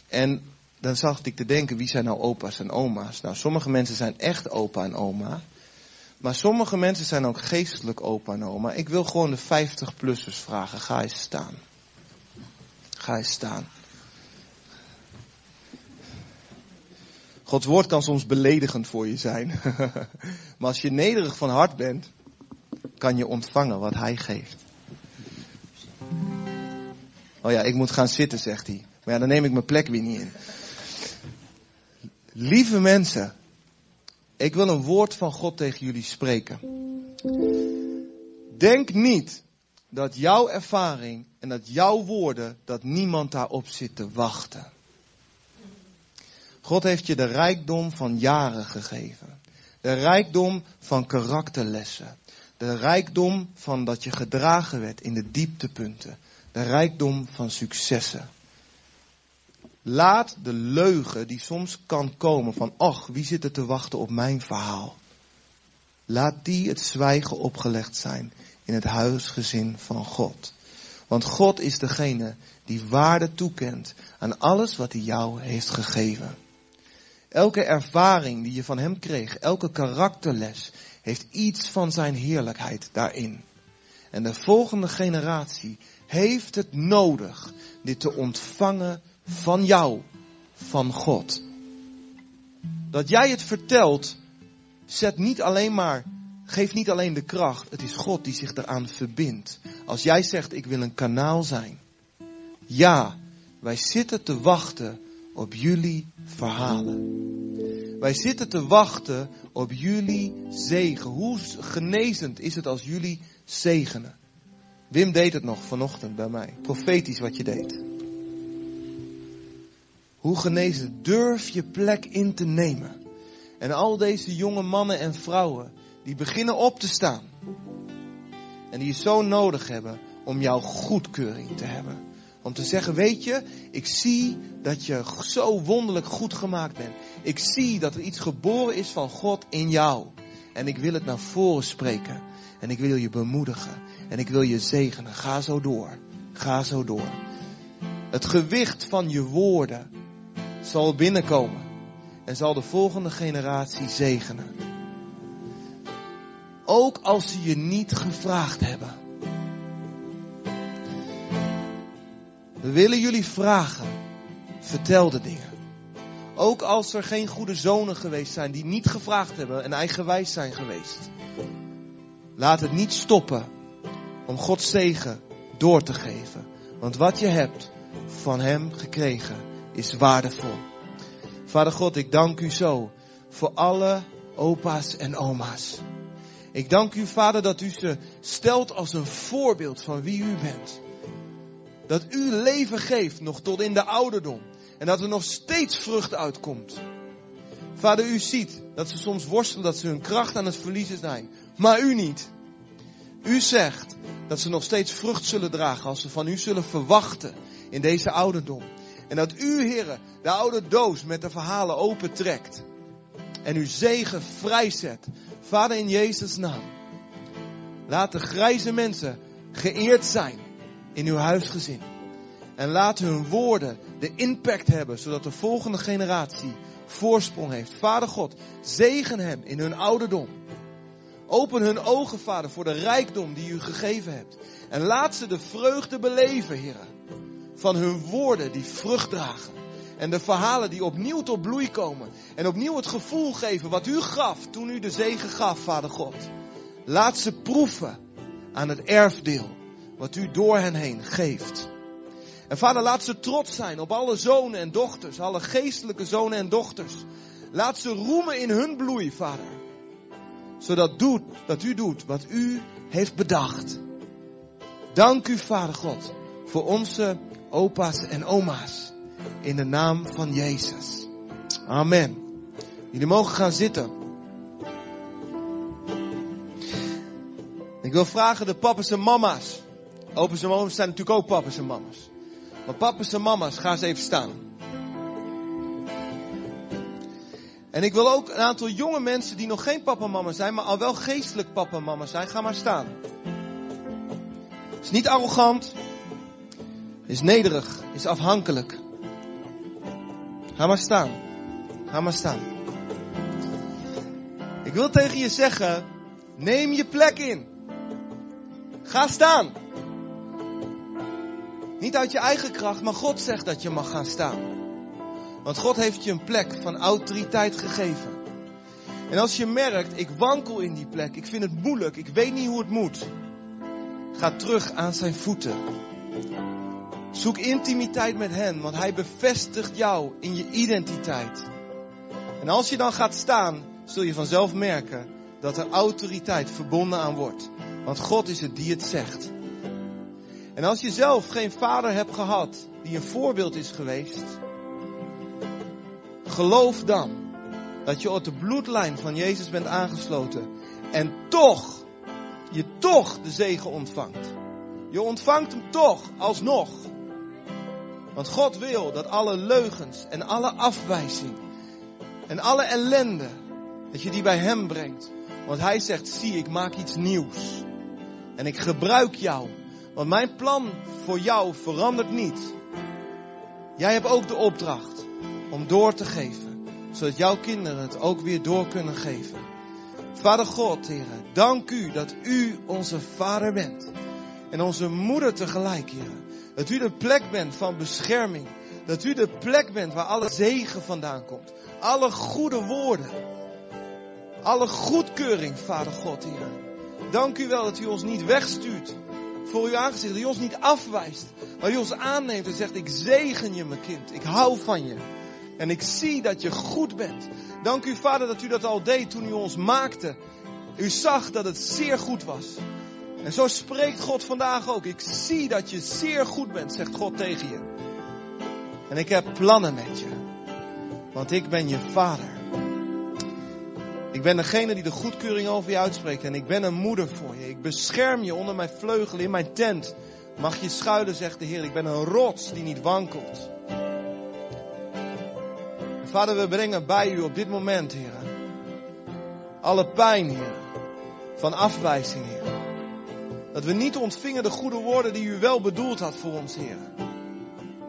En dan zag ik te denken, wie zijn nou opa's en oma's? Nou, sommige mensen zijn echt opa en oma. Maar sommige mensen zijn ook geestelijk opa en oma. Ik wil gewoon de 50-plussers vragen, ga eens staan. Ga eens staan. Gods woord kan soms beledigend voor je zijn. <laughs> maar als je nederig van hart bent, kan je ontvangen wat hij geeft. Oh ja, ik moet gaan zitten, zegt hij. Maar ja, dan neem ik mijn plek weer niet in. Lieve mensen, ik wil een woord van God tegen jullie spreken. Denk niet dat jouw ervaring en dat jouw woorden, dat niemand daarop zit te wachten. God heeft je de rijkdom van jaren gegeven. De rijkdom van karakterlessen. De rijkdom van dat je gedragen werd in de dieptepunten. De rijkdom van successen. Laat de leugen die soms kan komen van, ach, wie zit er te wachten op mijn verhaal? Laat die het zwijgen opgelegd zijn in het huisgezin van God. Want God is degene die waarde toekent aan alles wat hij jou heeft gegeven. Elke ervaring die je van hem kreeg, elke karakterles, heeft iets van zijn heerlijkheid daarin. En de volgende generatie heeft het nodig dit te ontvangen van jou, van God. Dat jij het vertelt, zet niet alleen maar, geeft niet alleen de kracht, het is God die zich eraan verbindt. Als jij zegt, ik wil een kanaal zijn. Ja, wij zitten te wachten op jullie verhalen. Wij zitten te wachten op jullie zegen. Hoe genezend is het als jullie zegenen? Wim deed het nog vanochtend bij mij. Profetisch wat je deed. Hoe genezen durf je plek in te nemen. En al deze jonge mannen en vrouwen die beginnen op te staan. En die je zo nodig hebben om jouw goedkeuring te hebben. Om te zeggen, weet je, ik zie dat je zo wonderlijk goed gemaakt bent. Ik zie dat er iets geboren is van God in jou. En ik wil het naar voren spreken. En ik wil je bemoedigen. En ik wil je zegenen. Ga zo door. Ga zo door. Het gewicht van je woorden zal binnenkomen. En zal de volgende generatie zegenen. Ook als ze je niet gevraagd hebben. We willen jullie vragen. Vertel de dingen. Ook als er geen goede zonen geweest zijn die niet gevraagd hebben en eigenwijs zijn geweest. Laat het niet stoppen om Gods zegen door te geven. Want wat je hebt van Hem gekregen is waardevol. Vader God, ik dank u zo voor alle opa's en oma's. Ik dank u, Vader, dat u ze stelt als een voorbeeld van wie u bent. Dat u leven geeft nog tot in de ouderdom. En dat er nog steeds vrucht uitkomt. Vader, u ziet dat ze soms worstelen, dat ze hun kracht aan het verliezen zijn. Maar u niet. U zegt dat ze nog steeds vrucht zullen dragen als ze van u zullen verwachten in deze ouderdom. En dat u, heren, de oude doos met de verhalen opentrekt. En uw zegen vrijzet. Vader in Jezus' naam. Laat de grijze mensen geëerd zijn in uw huisgezin. En laat hun woorden de impact hebben, zodat de volgende generatie voorsprong heeft. Vader God, zegen hem in hun ouderdom. Open hun ogen, Vader, voor de rijkdom die u gegeven hebt. En laat ze de vreugde beleven, heren. Van hun woorden die vrucht dragen. En de verhalen die opnieuw tot bloei komen. En opnieuw het gevoel geven wat u gaf toen u de zegen gaf, Vader God. Laat ze proeven aan het erfdeel wat u door hen heen geeft. En vader, laat ze trots zijn op alle zonen en dochters, alle geestelijke zonen en dochters. Laat ze roemen in hun bloei, vader. Zodat doet, dat u doet wat u heeft bedacht. Dank u, Vader God, voor onze opa's en oma's. In de naam van Jezus. Amen. Jullie mogen gaan zitten. Ik wil vragen de papa's en mama's. Opa's en mama's zijn natuurlijk ook papa's en mama's. Maar papa's en mama's, ga eens even staan. En ik wil ook een aantal jonge mensen die nog geen papa en mama zijn, maar al wel geestelijk papa en mama zijn, ga maar staan. Is niet arrogant, is nederig, is afhankelijk. Ga maar staan. Ga maar staan. Ik wil tegen je zeggen, neem je plek in. Ga staan. Niet uit je eigen kracht, maar God zegt dat je mag gaan staan. Want God heeft je een plek van autoriteit gegeven. En als je merkt, ik wankel in die plek, ik vind het moeilijk, ik weet niet hoe het moet. Ga terug aan zijn voeten. Zoek intimiteit met hen, want hij bevestigt jou in je identiteit. En als je dan gaat staan, zul je vanzelf merken dat er autoriteit verbonden aan wordt. Want God is het die het zegt. En als je zelf geen vader hebt gehad die een voorbeeld is geweest, geloof dan dat je op de bloedlijn van Jezus bent aangesloten en toch, je toch de zegen ontvangt. Je ontvangt hem toch, alsnog. Want God wil dat alle leugens en alle afwijzing en alle ellende, dat je die bij Hem brengt. Want Hij zegt, zie, ik maak iets nieuws. En ik gebruik jou. Want mijn plan voor jou verandert niet. Jij hebt ook de opdracht om door te geven. Zodat jouw kinderen het ook weer door kunnen geven. Vader God, heren, dank u dat u onze vader bent. En onze moeder tegelijk, heren. Dat u de plek bent van bescherming. Dat u de plek bent waar alle zegen vandaan komt. Alle goede woorden. Alle goedkeuring, Vader God, Heer. Dank u wel dat u ons niet wegstuurt voor uw aangezicht. U ons niet afwijst. Maar u ons aanneemt en zegt, ik zegen je, mijn kind. Ik hou van je. En ik zie dat je goed bent. Dank u, Vader, dat u dat al deed toen u ons maakte. U zag dat het zeer goed was. En zo spreekt God vandaag ook. Ik zie dat je zeer goed bent, zegt God tegen je. En ik heb plannen met je. Want ik ben je vader. Ik ben degene die de goedkeuring over je uitspreekt. En ik ben een moeder voor je. Ik bescherm je onder mijn vleugel in mijn tent. Mag je schuilen, zegt de Heer. Ik ben een rots die niet wankelt. Vader, we brengen bij u op dit moment, Heer. Alle pijn, Heer. Van afwijzing, Heer. Dat we niet ontvingen de goede woorden die u wel bedoeld had voor ons, Heer.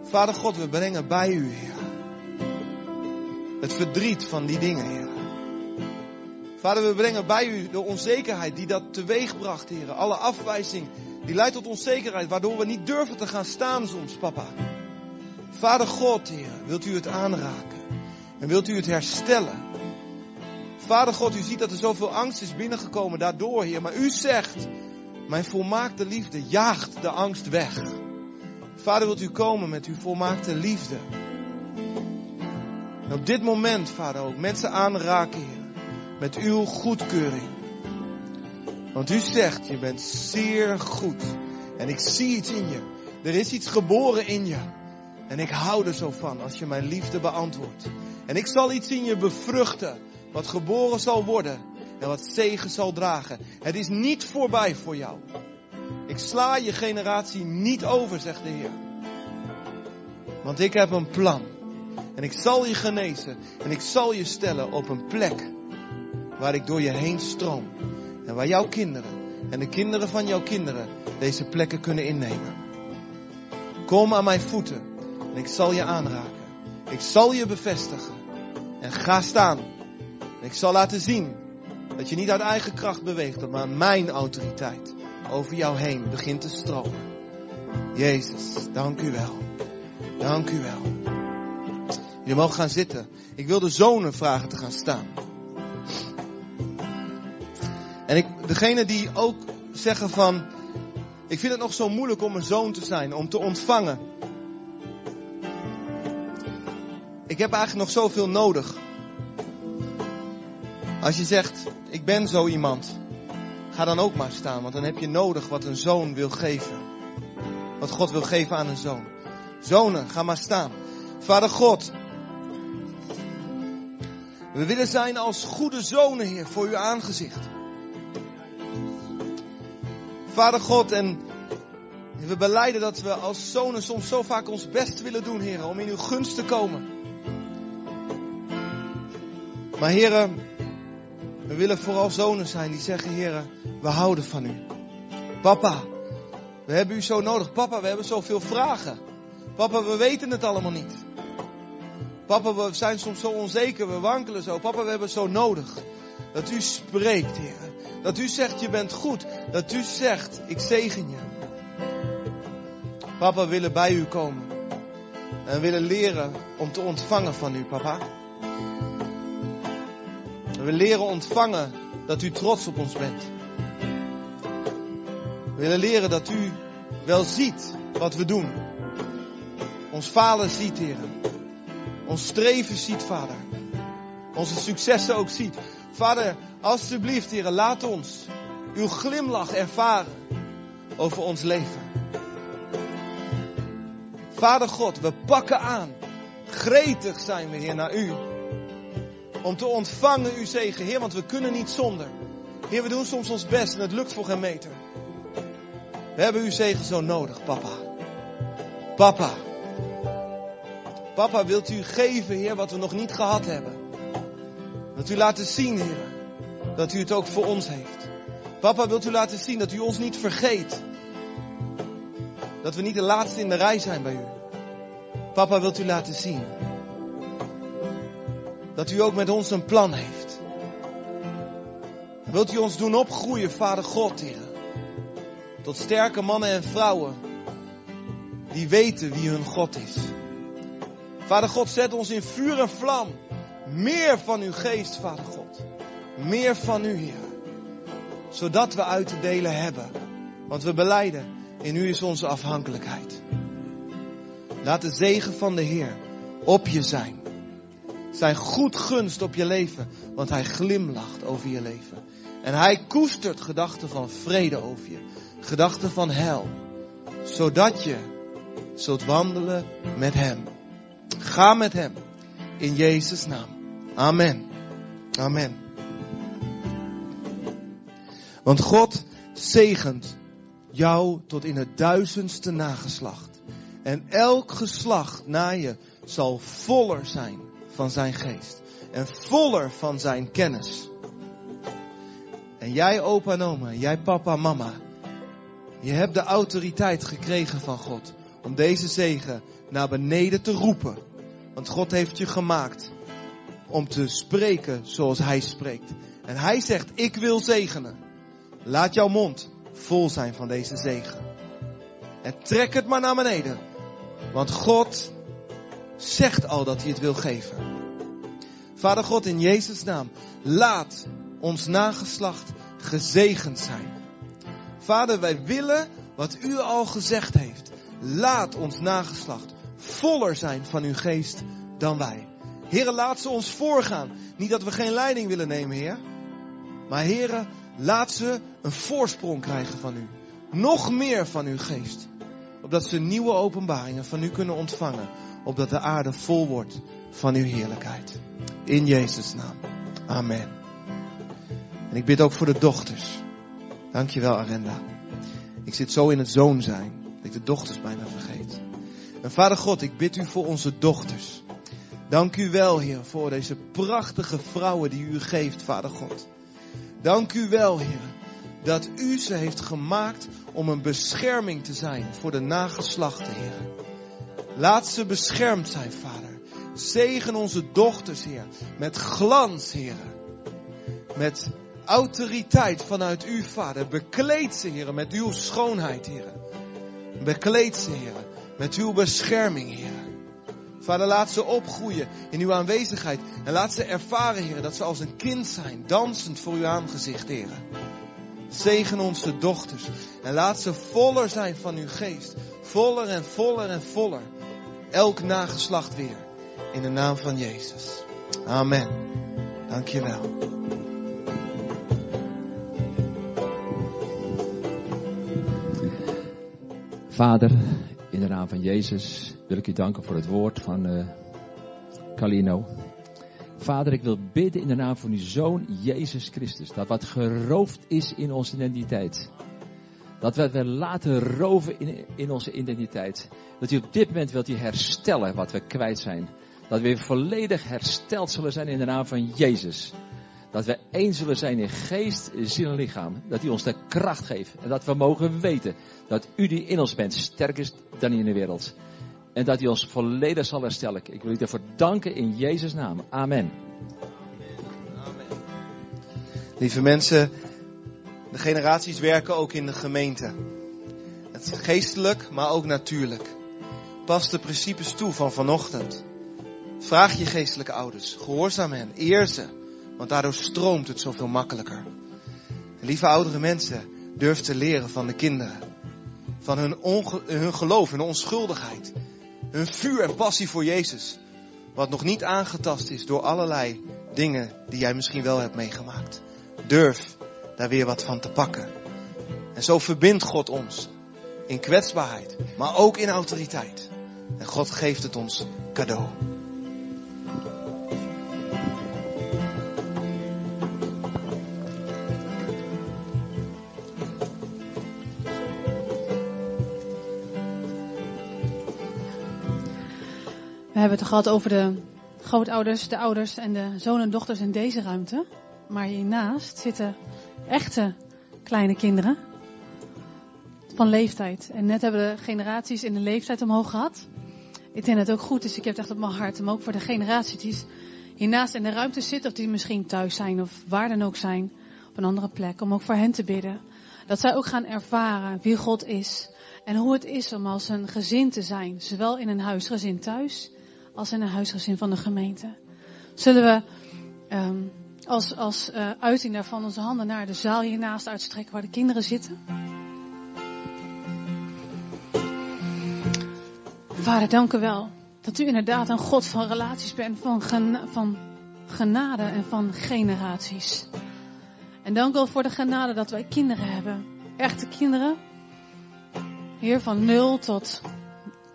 Vader God, we brengen bij u, Heer. Het verdriet van die dingen, Heer. Vader, we brengen bij u de onzekerheid die dat teweegbracht, Heer. Alle afwijzing die leidt tot onzekerheid, waardoor we niet durven te gaan staan soms, papa. Vader God, Heer, wilt u het aanraken en wilt u het herstellen? Vader God, u ziet dat er zoveel angst is binnengekomen daardoor, Heer. Maar u zegt, mijn volmaakte liefde jaagt de angst weg. Vader, wilt u komen met uw volmaakte liefde? En op dit moment, Vader, ook mensen aanraken, Heer, met uw goedkeuring. Want u zegt, je bent zeer goed. En ik zie iets in je. Er is iets geboren in je. En ik hou er zo van als je mijn liefde beantwoordt. En ik zal iets in je bevruchten, wat geboren zal worden. en wat zegen zal dragen. Het is niet voorbij voor jou. Ik sla je generatie niet over, zegt de Heer. Want ik heb een plan. En ik zal je genezen. En ik zal je stellen op een plek waar ik door je heen stroom. En waar jouw kinderen en de kinderen van jouw kinderen deze plekken kunnen innemen. Kom aan mijn voeten en ik zal je aanraken. Ik zal je bevestigen. En ga staan. En ik zal laten zien dat je niet uit eigen kracht beweegt, maar mijn autoriteit over jou heen begint te stromen. Jezus, dank u wel. Dank u wel. Je mag gaan zitten. Ik wil de zonen vragen te gaan staan. En ik, degene die ook zeggen van, ik vind het nog zo moeilijk om een zoon te zijn, om te ontvangen. Ik heb eigenlijk nog zoveel nodig. Als je zegt, ik ben zo iemand, ga dan ook maar staan, want dan heb je nodig wat een zoon wil geven. Wat God wil geven aan een zoon. Zonen, ga maar staan. Vader God, we willen zijn als goede zonen, Heer, voor uw aangezicht. Vader God, en we beleiden dat we als zonen soms zo vaak ons best willen doen, Heer, om in uw gunst te komen. Maar Heer, we willen vooral zonen zijn die zeggen, Heer, we houden van u. Papa, we hebben u zo nodig. Papa, we hebben zoveel vragen. Papa, we weten het allemaal niet. Papa, we zijn soms zo onzeker, we wankelen zo. Papa, we hebben zo nodig. Dat u spreekt, Heer. Dat u zegt, je bent goed. Dat u zegt, ik zegen je. Papa, we willen bij u komen. En willen leren om te ontvangen van u, papa. We leren ontvangen dat u trots op ons bent. We willen leren dat u wel ziet wat we doen. Ons falen ziet, Heer. Ons streven ziet, Vader. Onze successen ook ziet. Vader, alstublieft, Heer, laat ons uw glimlach ervaren over ons leven. Vader God, we pakken aan. Gretig zijn we, Heer, naar u. Om te ontvangen uw zegen, Heer, want we kunnen niet zonder. Heer, we doen soms ons best en het lukt voor geen meter. We hebben uw zegen zo nodig, papa. Papa. Papa, wilt u geven, Heer, wat we nog niet gehad hebben? Wilt u laten zien, Heer, dat u het ook voor ons heeft? Papa, wilt u laten zien dat u ons niet vergeet? Dat we niet de laatste in de rij zijn bij u. Papa, wilt u laten zien dat u ook met ons een plan heeft? Wilt u ons doen opgroeien, Vader God, Heer? Tot sterke mannen en vrouwen die weten wie hun God is. Vader God, zet ons in vuur en vlam. Meer van uw geest, Vader God. Meer van u, Heer. Zodat we uit te delen hebben. Want we beleiden, in u is onze afhankelijkheid. Laat de zegen van de Heer op je zijn. Zijn goed gunst op je leven, want hij glimlacht over je leven. En hij koestert gedachten van vrede over je. Gedachten van hel. Zodat je zult wandelen met hem. Ga met hem. In Jezus' naam. Amen. Amen. Want God zegent jou tot in het duizendste nageslacht. En elk geslacht na je zal voller zijn van zijn geest. En voller van zijn kennis. En jij opa en oma, jij papa mama. Je hebt de autoriteit gekregen van God. Om deze zegen naar beneden te roepen. Want God heeft je gemaakt om te spreken zoals Hij spreekt. En Hij zegt, ik wil zegenen. Laat jouw mond vol zijn van deze zegen. En trek het maar naar beneden. Want God zegt al dat hij het wil geven. Vader God, in Jezus' naam, laat ons nageslacht gezegend zijn. Vader, wij willen wat u al gezegd heeft. Laat ons nageslacht voller zijn van uw geest dan wij. Heren, laat ze ons voorgaan. Niet dat we geen leiding willen nemen, Heer. Maar heren, laat ze een voorsprong krijgen van u. Nog meer van uw geest. Opdat ze nieuwe openbaringen van u kunnen ontvangen. Opdat de aarde vol wordt van uw heerlijkheid. In Jezus' naam. Amen. En ik bid ook voor de dochters. Dankjewel, Arenda. Ik zit zo in het zoon zijn, dat ik de dochters bijna. En Vader God, ik bid u voor onze dochters. Dank u wel, Heer, voor deze prachtige vrouwen die u geeft, Vader God. Dank u wel, Heer, dat u ze heeft gemaakt om een bescherming te zijn voor de nageslachten, Heer. Laat ze beschermd zijn, Vader. Zegen onze dochters, Heer, met glans, Heer. Met autoriteit vanuit u, Vader. Bekleed ze, Heer, met uw schoonheid, Heer. Bekleed ze, Heer, met uw bescherming, Heer. Vader, laat ze opgroeien in uw aanwezigheid. En laat ze ervaren, Heer, dat ze als een kind zijn, dansend voor uw aangezicht, Heer. Zegen onze dochters. En laat ze voller zijn van uw geest. Voller en voller en voller. Elk nageslacht weer. In de naam van Jezus. Amen. Dankjewel. Vader, in de naam van Jezus wil ik u danken voor het woord van uh, Calino. Vader, ik wil bidden in de naam van uw Zoon Jezus Christus. Dat wat geroofd is in onze identiteit. Dat we het laten roven in, in onze identiteit. Dat u op dit moment wilt u herstellen wat we kwijt zijn. Dat we weer volledig hersteld zullen zijn in de naam van Jezus. Dat we één zullen zijn in geest, ziel en lichaam. Dat u ons de kracht geeft. En dat we mogen weten dat u die in ons bent sterker is dan in de wereld. En dat u ons volledig zal herstellen. Ik wil u daarvoor danken in Jezus' naam. Amen. Amen. Lieve mensen, de generaties werken ook in de gemeente. Het is geestelijk, maar ook natuurlijk. Pas de principes toe van vanochtend. Vraag je geestelijke ouders, gehoorzaam hen, eer ze. Want daardoor stroomt het zoveel makkelijker. lieve oudere mensen, durf te leren van de kinderen. Van hun, hun geloof, hun onschuldigheid. Hun vuur en passie voor Jezus. Wat nog niet aangetast is door allerlei dingen die jij misschien wel hebt meegemaakt. Durf daar weer wat van te pakken. En zo verbindt God ons. In kwetsbaarheid, maar ook in autoriteit. En God geeft het ons cadeau. Hebben het gehad over de grootouders, de ouders en de zoon en dochters in deze ruimte. Maar hiernaast zitten echte kleine kinderen van leeftijd. En net hebben we de generaties in de leeftijd omhoog gehad. Ik denk dat het ook goed is, ik heb het echt op mijn hart, om ook voor de generaties die hiernaast in de ruimte zitten, of die misschien thuis zijn of waar dan ook zijn, op een andere plek, om ook voor hen te bidden. Dat zij ook gaan ervaren wie God is. En hoe het is om als een gezin te zijn, zowel in een huisgezin thuis als in een huisgezin van de gemeente. Zullen we um, als, als uh, uiting daarvan onze handen naar de zaal hiernaast uitstrekken waar de kinderen zitten? Vader, dank u wel dat u inderdaad een God van relaties bent, van, van genade en van generaties. En dank u wel voor de genade dat wij kinderen hebben. Echte kinderen. Heer, van 0 tot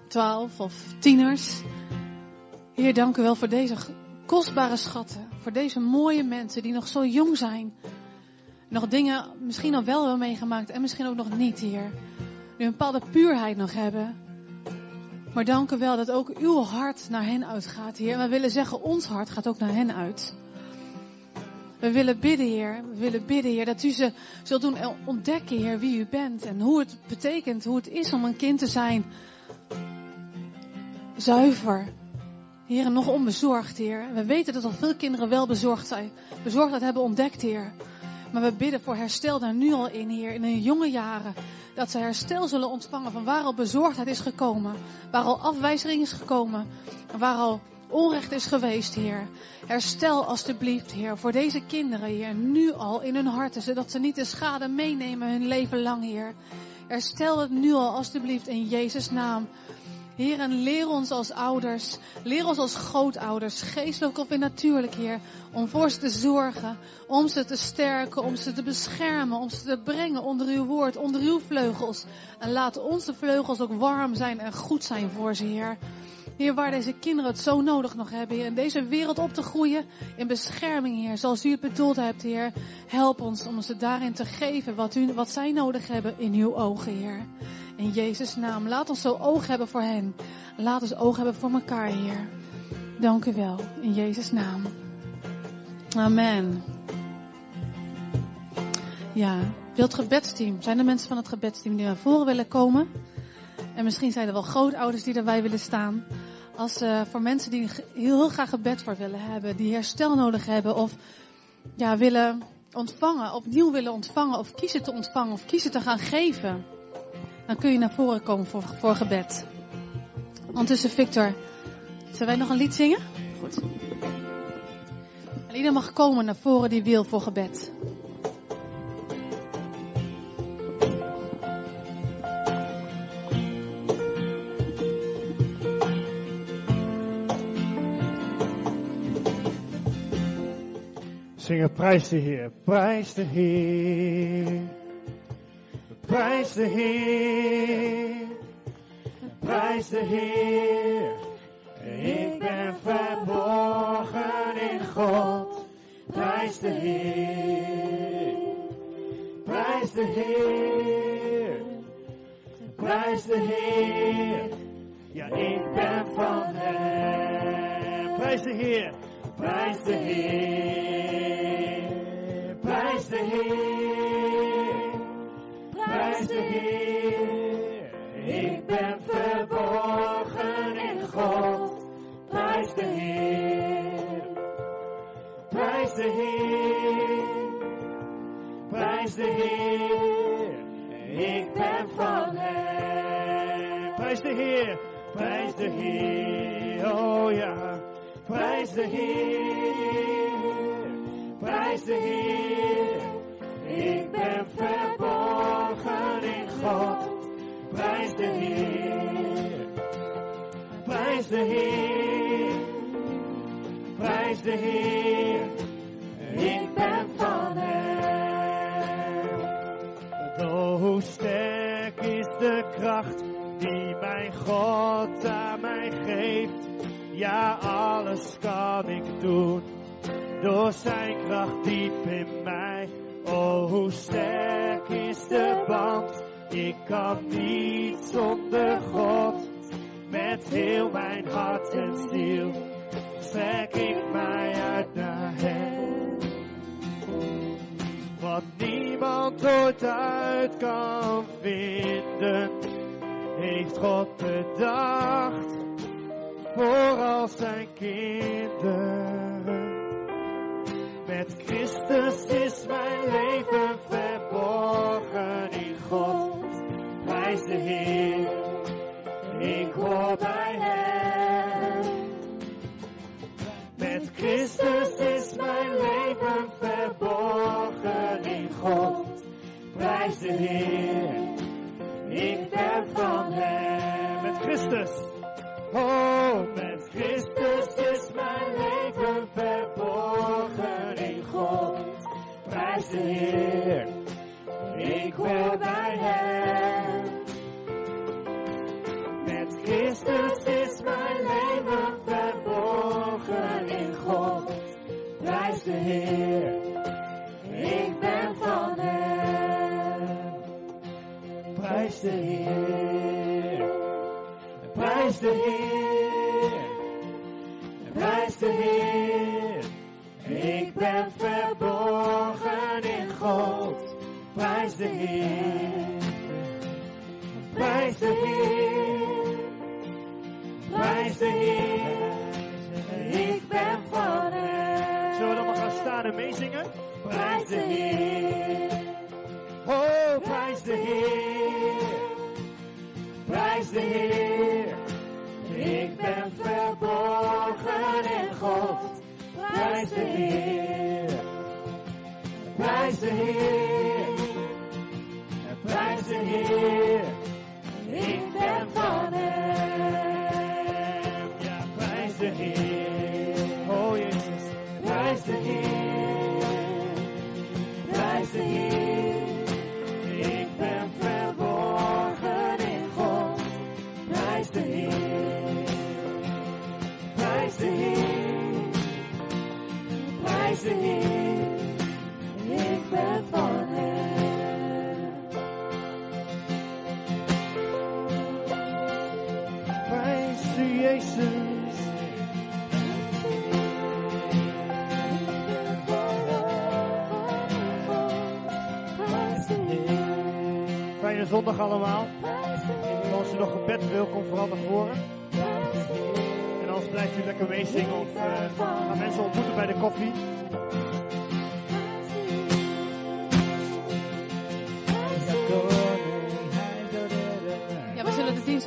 12 of tieners. Heer, dank u wel voor deze kostbare schatten. Voor deze mooie mensen die nog zo jong zijn. Nog dingen misschien al wel hebben meegemaakt en misschien ook nog niet, Heer. Die een bepaalde puurheid nog hebben. Maar dank u wel dat ook uw hart naar hen uitgaat, Heer. En we willen zeggen, ons hart gaat ook naar hen uit. We willen bidden, Heer. We willen bidden, Heer, dat u ze zult doen ontdekken, Heer, wie u bent. En hoe het betekent, hoe het is om een kind te zijn. Zuiver, Heer, nog onbezorgd, Heer. We weten dat al veel kinderen wel bezorgd zijn. Bezorgdheid hebben ontdekt, Heer. Maar we bidden voor herstel daar nu al in, Heer, in hun jonge jaren. Dat ze herstel zullen ontvangen van waar al bezorgdheid is gekomen. Waar al afwijzing is gekomen. Waar al onrecht is geweest, Heer. Herstel alstublieft, Heer, voor deze kinderen, Heer, nu al in hun harten. Zodat ze niet de schade meenemen hun leven lang, Heer. Herstel het nu al alstublieft in Jezus' naam. Heer, en leer ons als ouders, leer ons als grootouders, geestelijk of in natuurlijk, Heer, om voor ze te zorgen, om ze te sterken, om ze te beschermen, om ze te brengen onder uw woord, onder uw vleugels. En laat onze vleugels ook warm zijn en goed zijn voor ze, Heer. Heer, waar deze kinderen het zo nodig nog hebben, Heer. In deze wereld op te groeien in bescherming, Heer. Zoals u het bedoeld hebt, Heer. Help ons om ze daarin te geven wat, u, wat zij nodig hebben in uw ogen, Heer. In Jezus' naam. Laat ons zo oog hebben voor hen. Laat ons oog hebben voor elkaar, Heer. Dank u wel. In Jezus' naam. Amen. Ja, wilt gebedsteam. Zijn er mensen van het gebedsteam die naar voren willen komen? En misschien zijn er wel grootouders die erbij willen staan. Als uh, voor mensen die heel graag gebed voor willen hebben, die herstel nodig hebben of ja, willen ontvangen, opnieuw willen ontvangen of kiezen te ontvangen of kiezen te gaan geven. Dan kun je naar voren komen voor, voor gebed. Ondertussen Victor, zullen wij nog een lied zingen? Goed. En ieder mag komen naar voren die wil voor gebed. Zingen prijs de Heer, prijs de Heer. Prijs de Heer, prijs de Heer. Ik ben verborgen in God. Prijs de Heer, prijs de Heer, prijs de Heer. Ja, ik ben van Hem. Prijs de Heer, prijs de Heer, Heer. Ik ben verborgen in God. Prijs de Heer, prijs de Heer, prijs de Heer. Ik ben van Hem. Prijs de Heer, prijs de Heer, oh ja. Prijs de Heer, prijs de Heer. Ik ben verborgen God. Prijs de Heer, prijs de Heer, prijs de Heer. Ik ben van Hem. Oh, hoe sterk is de kracht die mijn God aan mij geeft. Ja, alles kan ik doen door zijn kracht diep in mij. Oh, hoe sterk kan niet zonder God. Met heel mijn hart en ziel strek ik mij uit naar Hem. Wat niemand ooit uit kan vinden, heeft God bedacht voor al zijn kinderen. Met Christus is mijn leven verborgen in God. De Heer, ik hoor bij Hem. Met Christus is mijn leven verborgen in God. Prijs de Heer, ik ben van Hem. Met Christus. Oh, met Christus is mijn leven verborgen in God. Prijs de Heer, ik hoor bij Hem. De Heer, ik ben van Hem. Prijs de Heer. Prijs de Heer, prijs de Heer. Ik ben verborgen in God. Prijs de Heer, prijs de Heer, prijs de Heer. Ik ben van Hem. Staan en meezingen? Prijs de Heer, oh prijs de Heer. Prijs de Heer, ik ben verborgen in God. Prijs de Heer, prijs de Heer, prijs de Heer, ik ben van zondag allemaal. En als u nog gebed wil, kom vooral naar voren. En anders blijft u lekker meezingen of gaan mensen ontmoeten bij de koffie.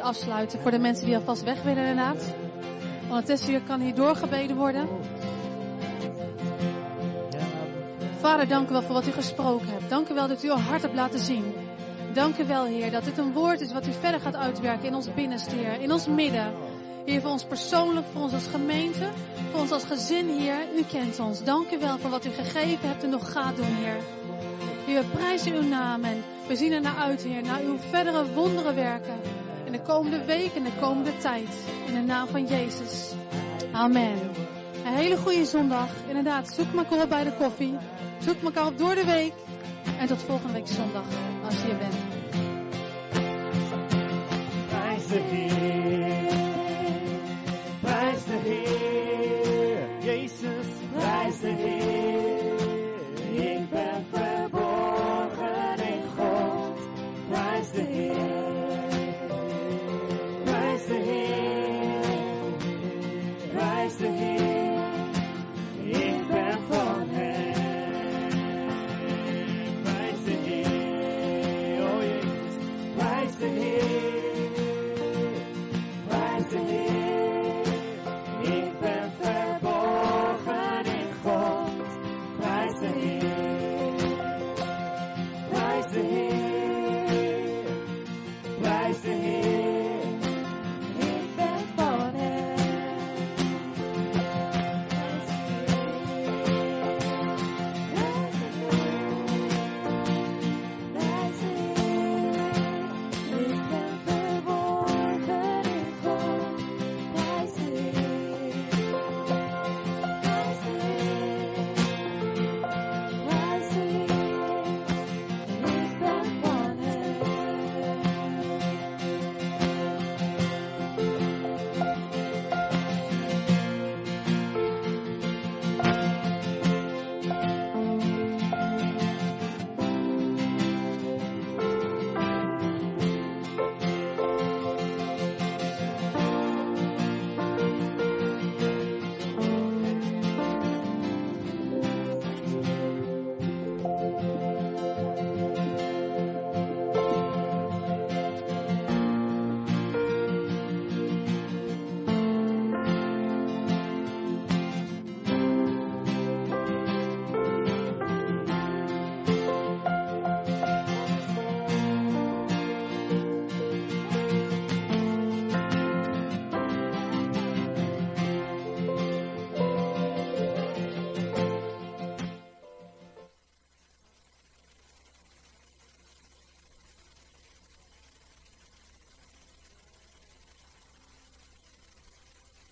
Afsluiten voor de mensen die alvast weg willen inderdaad. Ondertussen kan hier doorgebeden worden. Vader, dank u wel voor wat u gesproken hebt. Dank u wel dat u uw hart hebt laten zien. Dank u wel, Heer, dat dit een woord is wat u verder gaat uitwerken in ons binnenste, Heer. In ons midden. Heer, voor ons persoonlijk, voor ons als gemeente, voor ons als gezin, Heer. U kent ons. Dank u wel voor wat u gegeven hebt en nog gaat doen, Heer. Heer, we prijzen uw naam en we zien er naar uit, Heer, naar uw verdere wonderen werken. De komende week en de komende tijd. In de naam van Jezus. Amen. Een hele goede zondag. Inderdaad, zoek elkaar op bij de koffie. Zoek elkaar op door de week. En tot volgende week zondag, als je hier bent. De Heer.